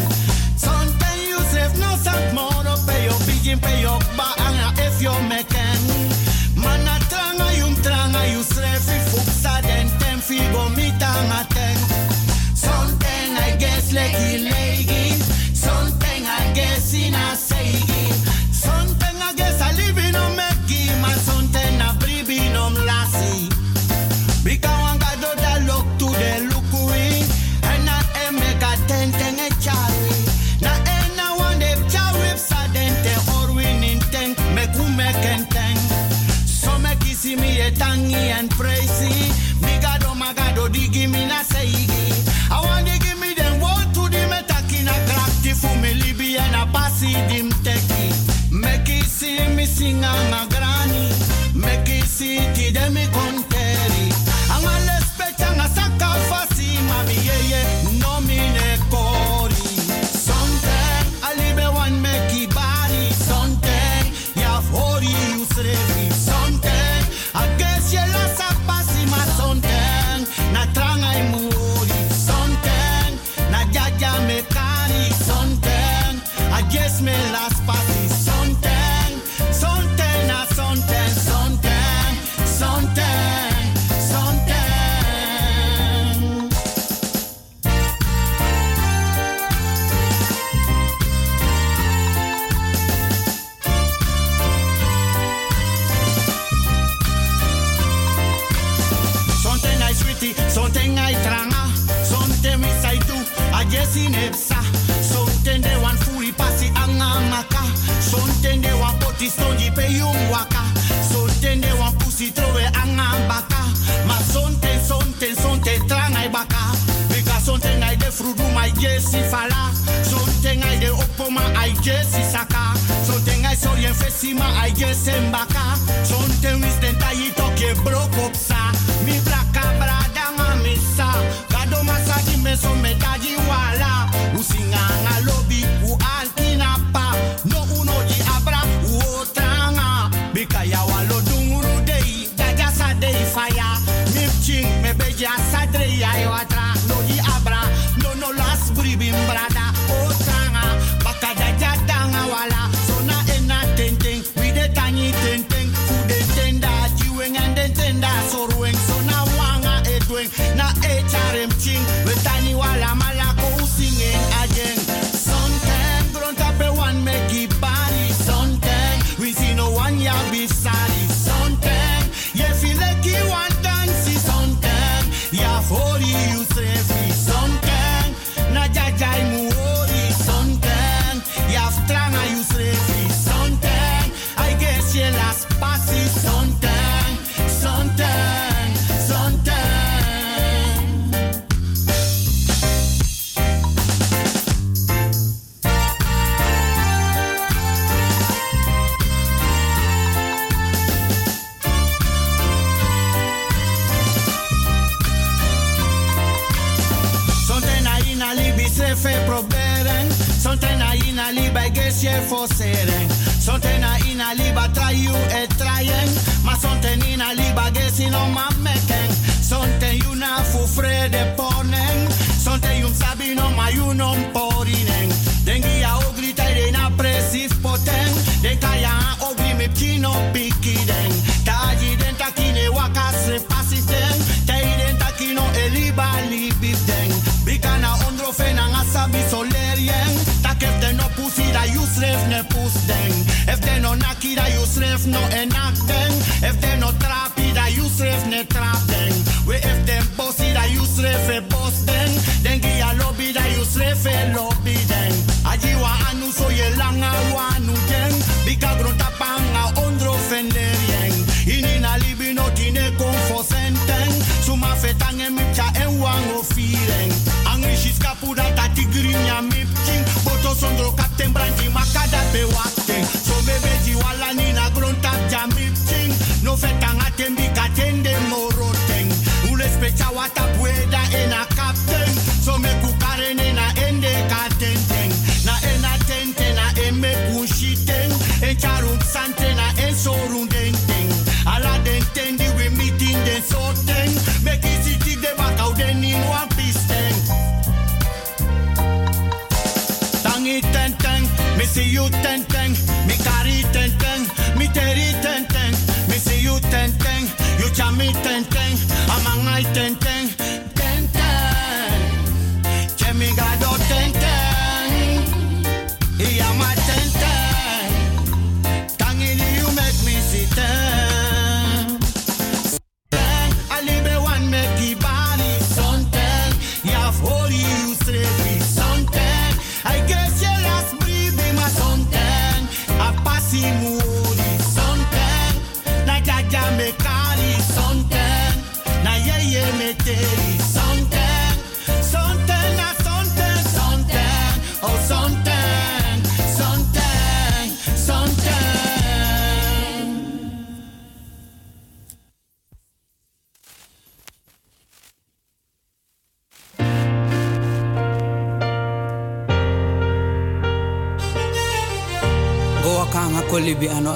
Kolibi ano.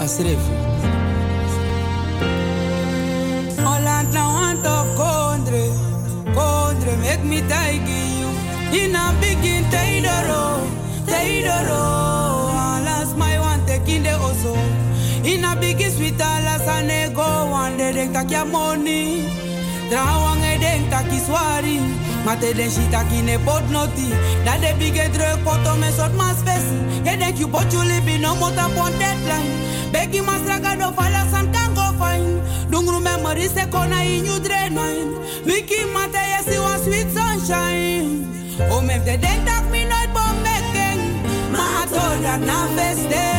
Holland now want of country, country make me taigi you. In a begin teidoro, teidoro. Alas my one oso. In a biggie sweet alas ane go one de denk tak ya money. Drawang e denk tak iswari. Mate den shita ki ne pot noti. Dat de bigge druk poto me sort mas fesi. Je denk you pot you libi no mota pon deadline. Begi mas raga do fala san kan go fine. Dungru memory se kona in you drain Wiki mate yes you want sweet sunshine. Oh me de denk tak mi nooit bom beken. Ma to dat na feste.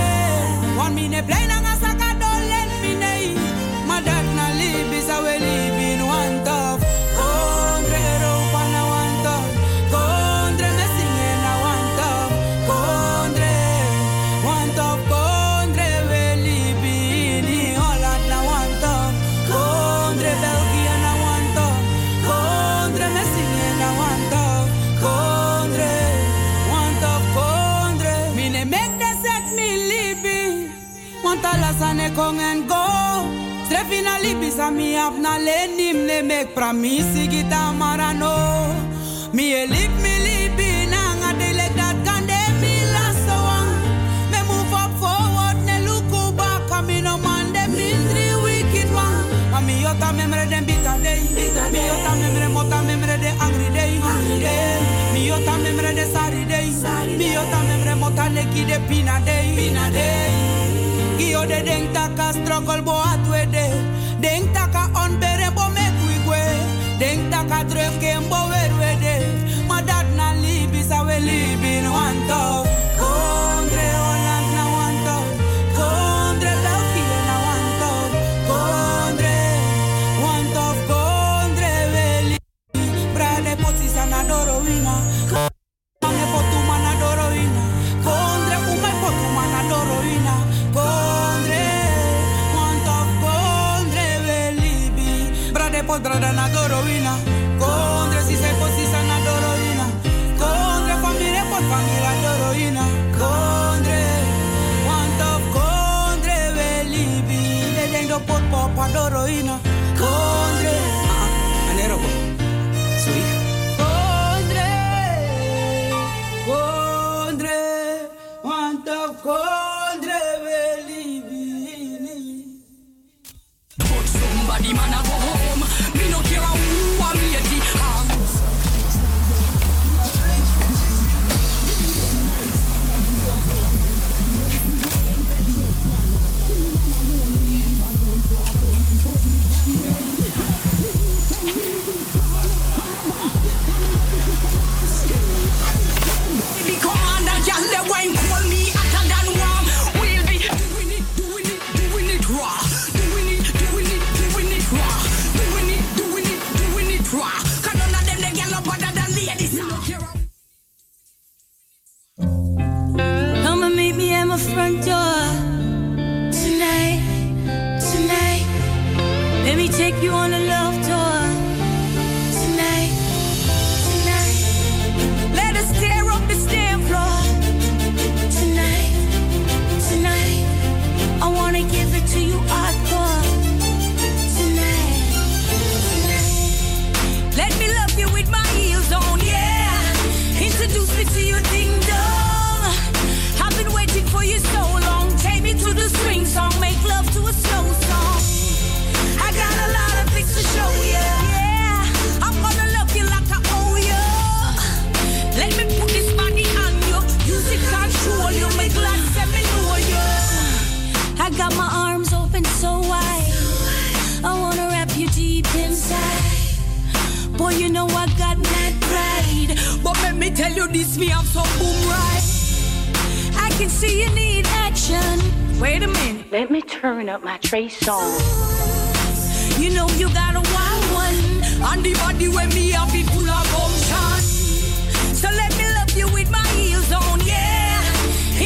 Mi ap na lenim ne mek pramisi gita marano. Mi e lip mi libi na nga de like that kan de mi last one. Me move up forward ne look back. Kami no man de mi three wicked one. Mami yota memre den bita day. Mi yota memre mota memre de angry day. Mi yota memre de sari day. Mi yota memre mota neki de pina day. Pina day. Gio de denk taka struggle bo atwede. Denk taka druk en bo werwede. Maar dat na libi sa we libi one tough. Kondre Holland na tough. Kondre België na tough. Kondre, tough. Kondre. Brade na dorowina. Ame potuma na. Kondre potuma na dorowina. Kondre. Kondre. Brade na dorowina. Kondre front door. See you need action. Wait a minute, let me turn up my trace song. You know you got a wild one. On the body when me have it full of gumption. So let me love you with my heels on, yeah.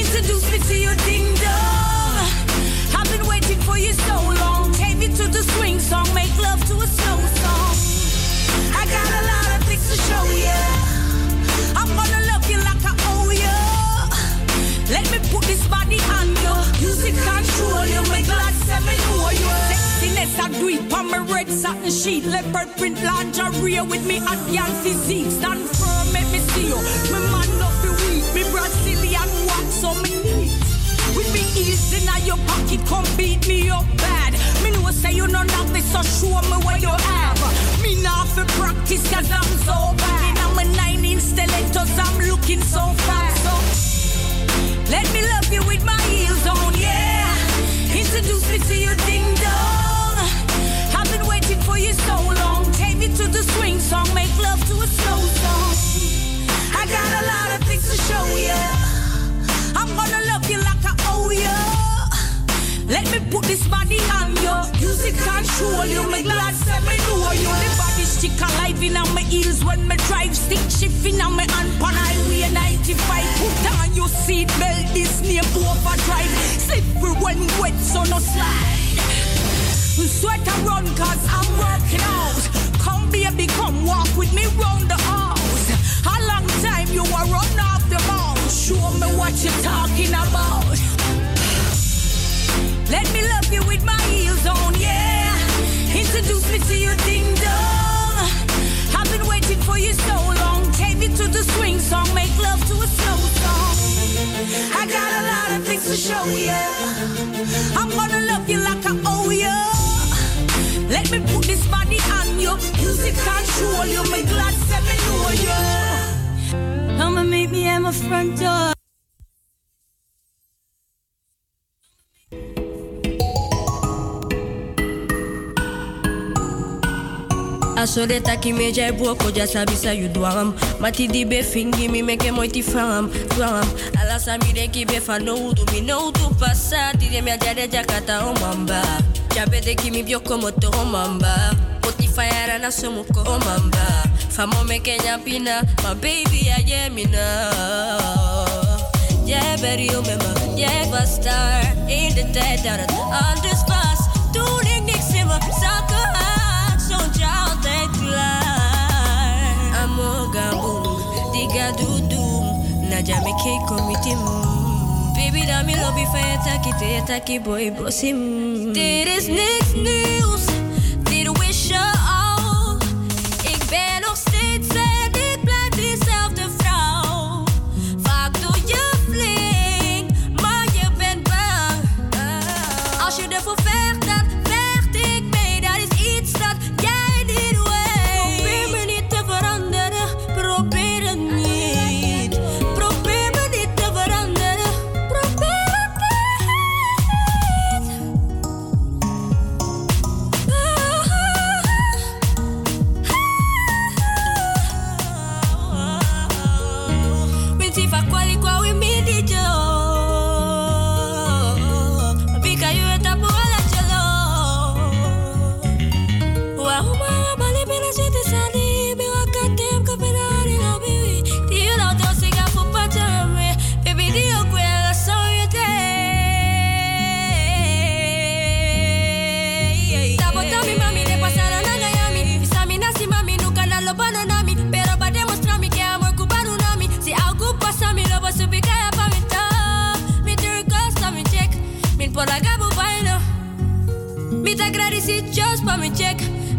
Introduce me to your ding dong. I've been waiting for you so long. Take me to the swing song, make love to a slow song. I got a lot do on my red satin sheet. Leopard print lingerie with me at young physique. Stand firm, make me see you. My man love the weak, me Brazilian wax so me need. With me ears in your pocket, come beat me up bad. Me know say you of this, so show me what you have. Me not for practice, cause I'm so bad. I'm a nine inch I'm looking so fast. So let me love you with my heels on, yeah. Introduce me to your ding dong. So long. Take me to the swing song, make love to a slow song. I got a lot of things to show you. I'm gonna love you like I owe you. Let me put this body on you. Music control you. Make glad say me know you. The body stick alive in on my heels when me drive. Stick shifting on my hand pan highway 95. Put on your seat belt. This name overdrive. Slippery when wet, so no slide. Sweat and run cause I'm working out. Come baby, come walk with me round the house. A long time you are run off the mouth. Show me what you're talking about. Let me love you with my heels on, yeah. Introduce me to your ding dong. I've been waiting for you so long. Take me to the swing song, make love to a slow song. I got a lot of things to show you. I'm gonna love you like I owe you. Let me put this body on you. Music control you, make glad say me know you. Come and meet me at my front door. Aso de taki me jai buoko ja sabi sa you dwam Mati di be fingi mi meke moi ti fam Dwam Ala sa mi de be fa no udu mi no udu pasa Ti de mi a jade jakata o mamba Jabe de ki mi bioko moto o mamba Oti fayara na somuko o mamba Famo me kenya pina. My baby a yeah me now real met me, jij was daar In de het anders was Toen ik niks in diga doedoem Naja me kijk kom met hem Baby dat me lobby je taki te taki boy bosim Dit is niks nieuws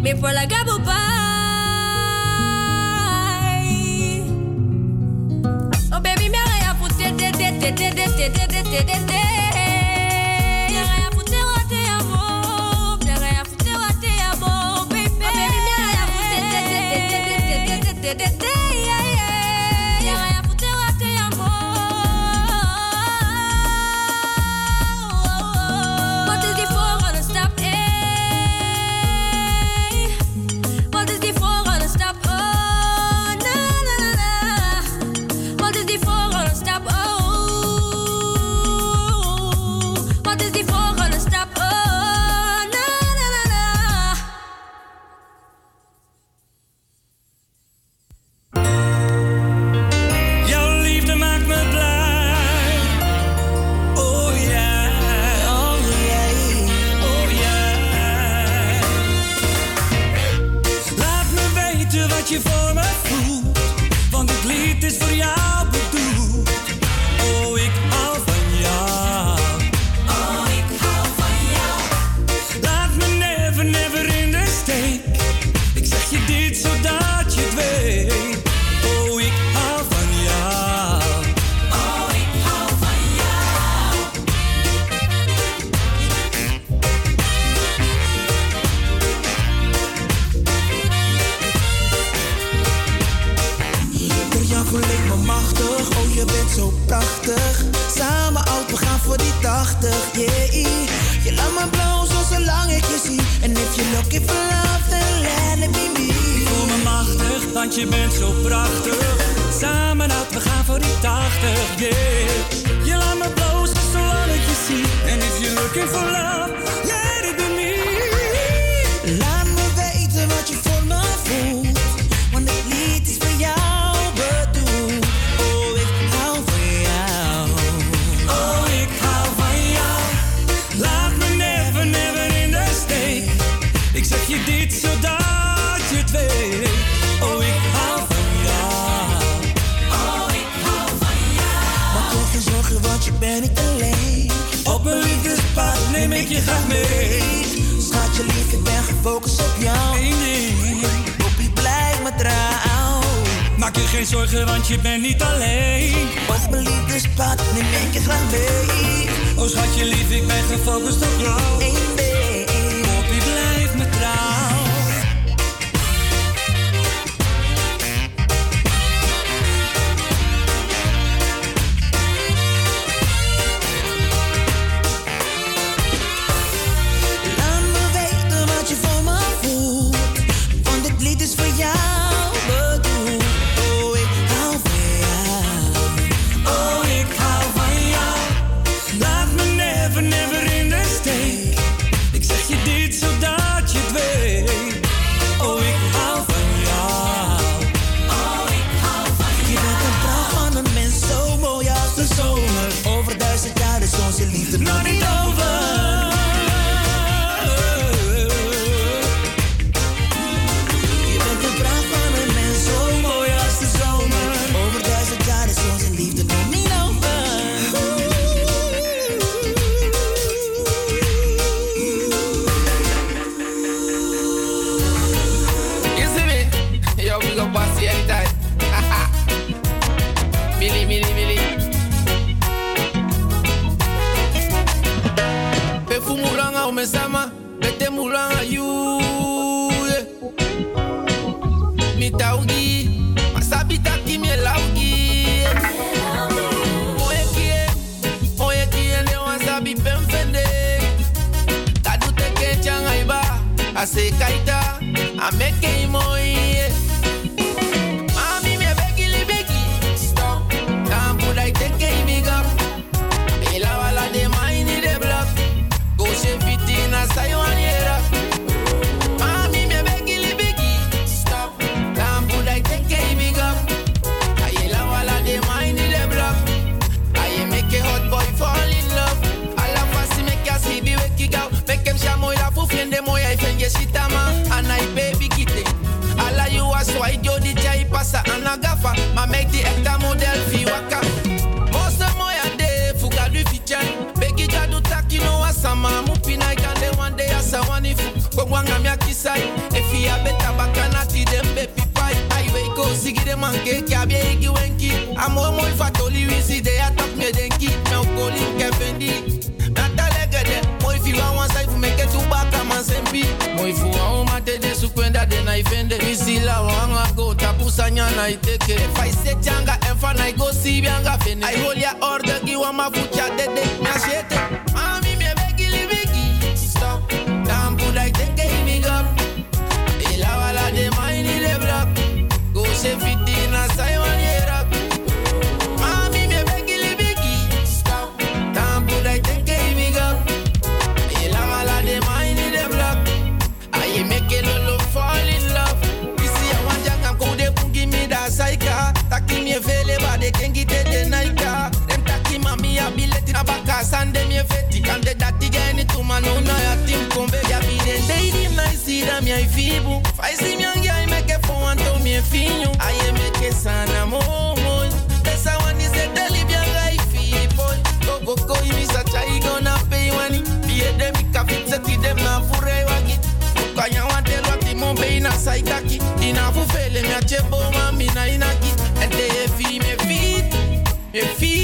mais pour la gabouba. Oh baby, mais rien pour t'aider, t'aider, t'aider. zo prachtig. Samen uit, we gaan voor die 80, yeah. Je laat me blozen zolang ik je zie. En if you're looking for love. ik je graag mee. Schatje lief, ik ben gefocust op jou. Nee, nee. Poppie, blijf me trouw. Maak je geen zorgen, want je bent niet alleen. Op mijn liefdespad neem ik je graag mee. Oh schatje lief, ik ben gefocust op jou. Eén mafuta. tira minha vivo. Faz em minha e me que for anto minha filho. Aí me que sana momoi. Essa one is a delibia gai fipoi. Togo koi mi sa chai gona pay wani. Bie de mi kafitse ti dem na fure wagi. Kanya wa de lati mo be na saitaki. Ina fu fele mi achebo mami na inaki. Ente e fi me fit. Me fit.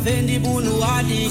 Mi sa vendi bunu adi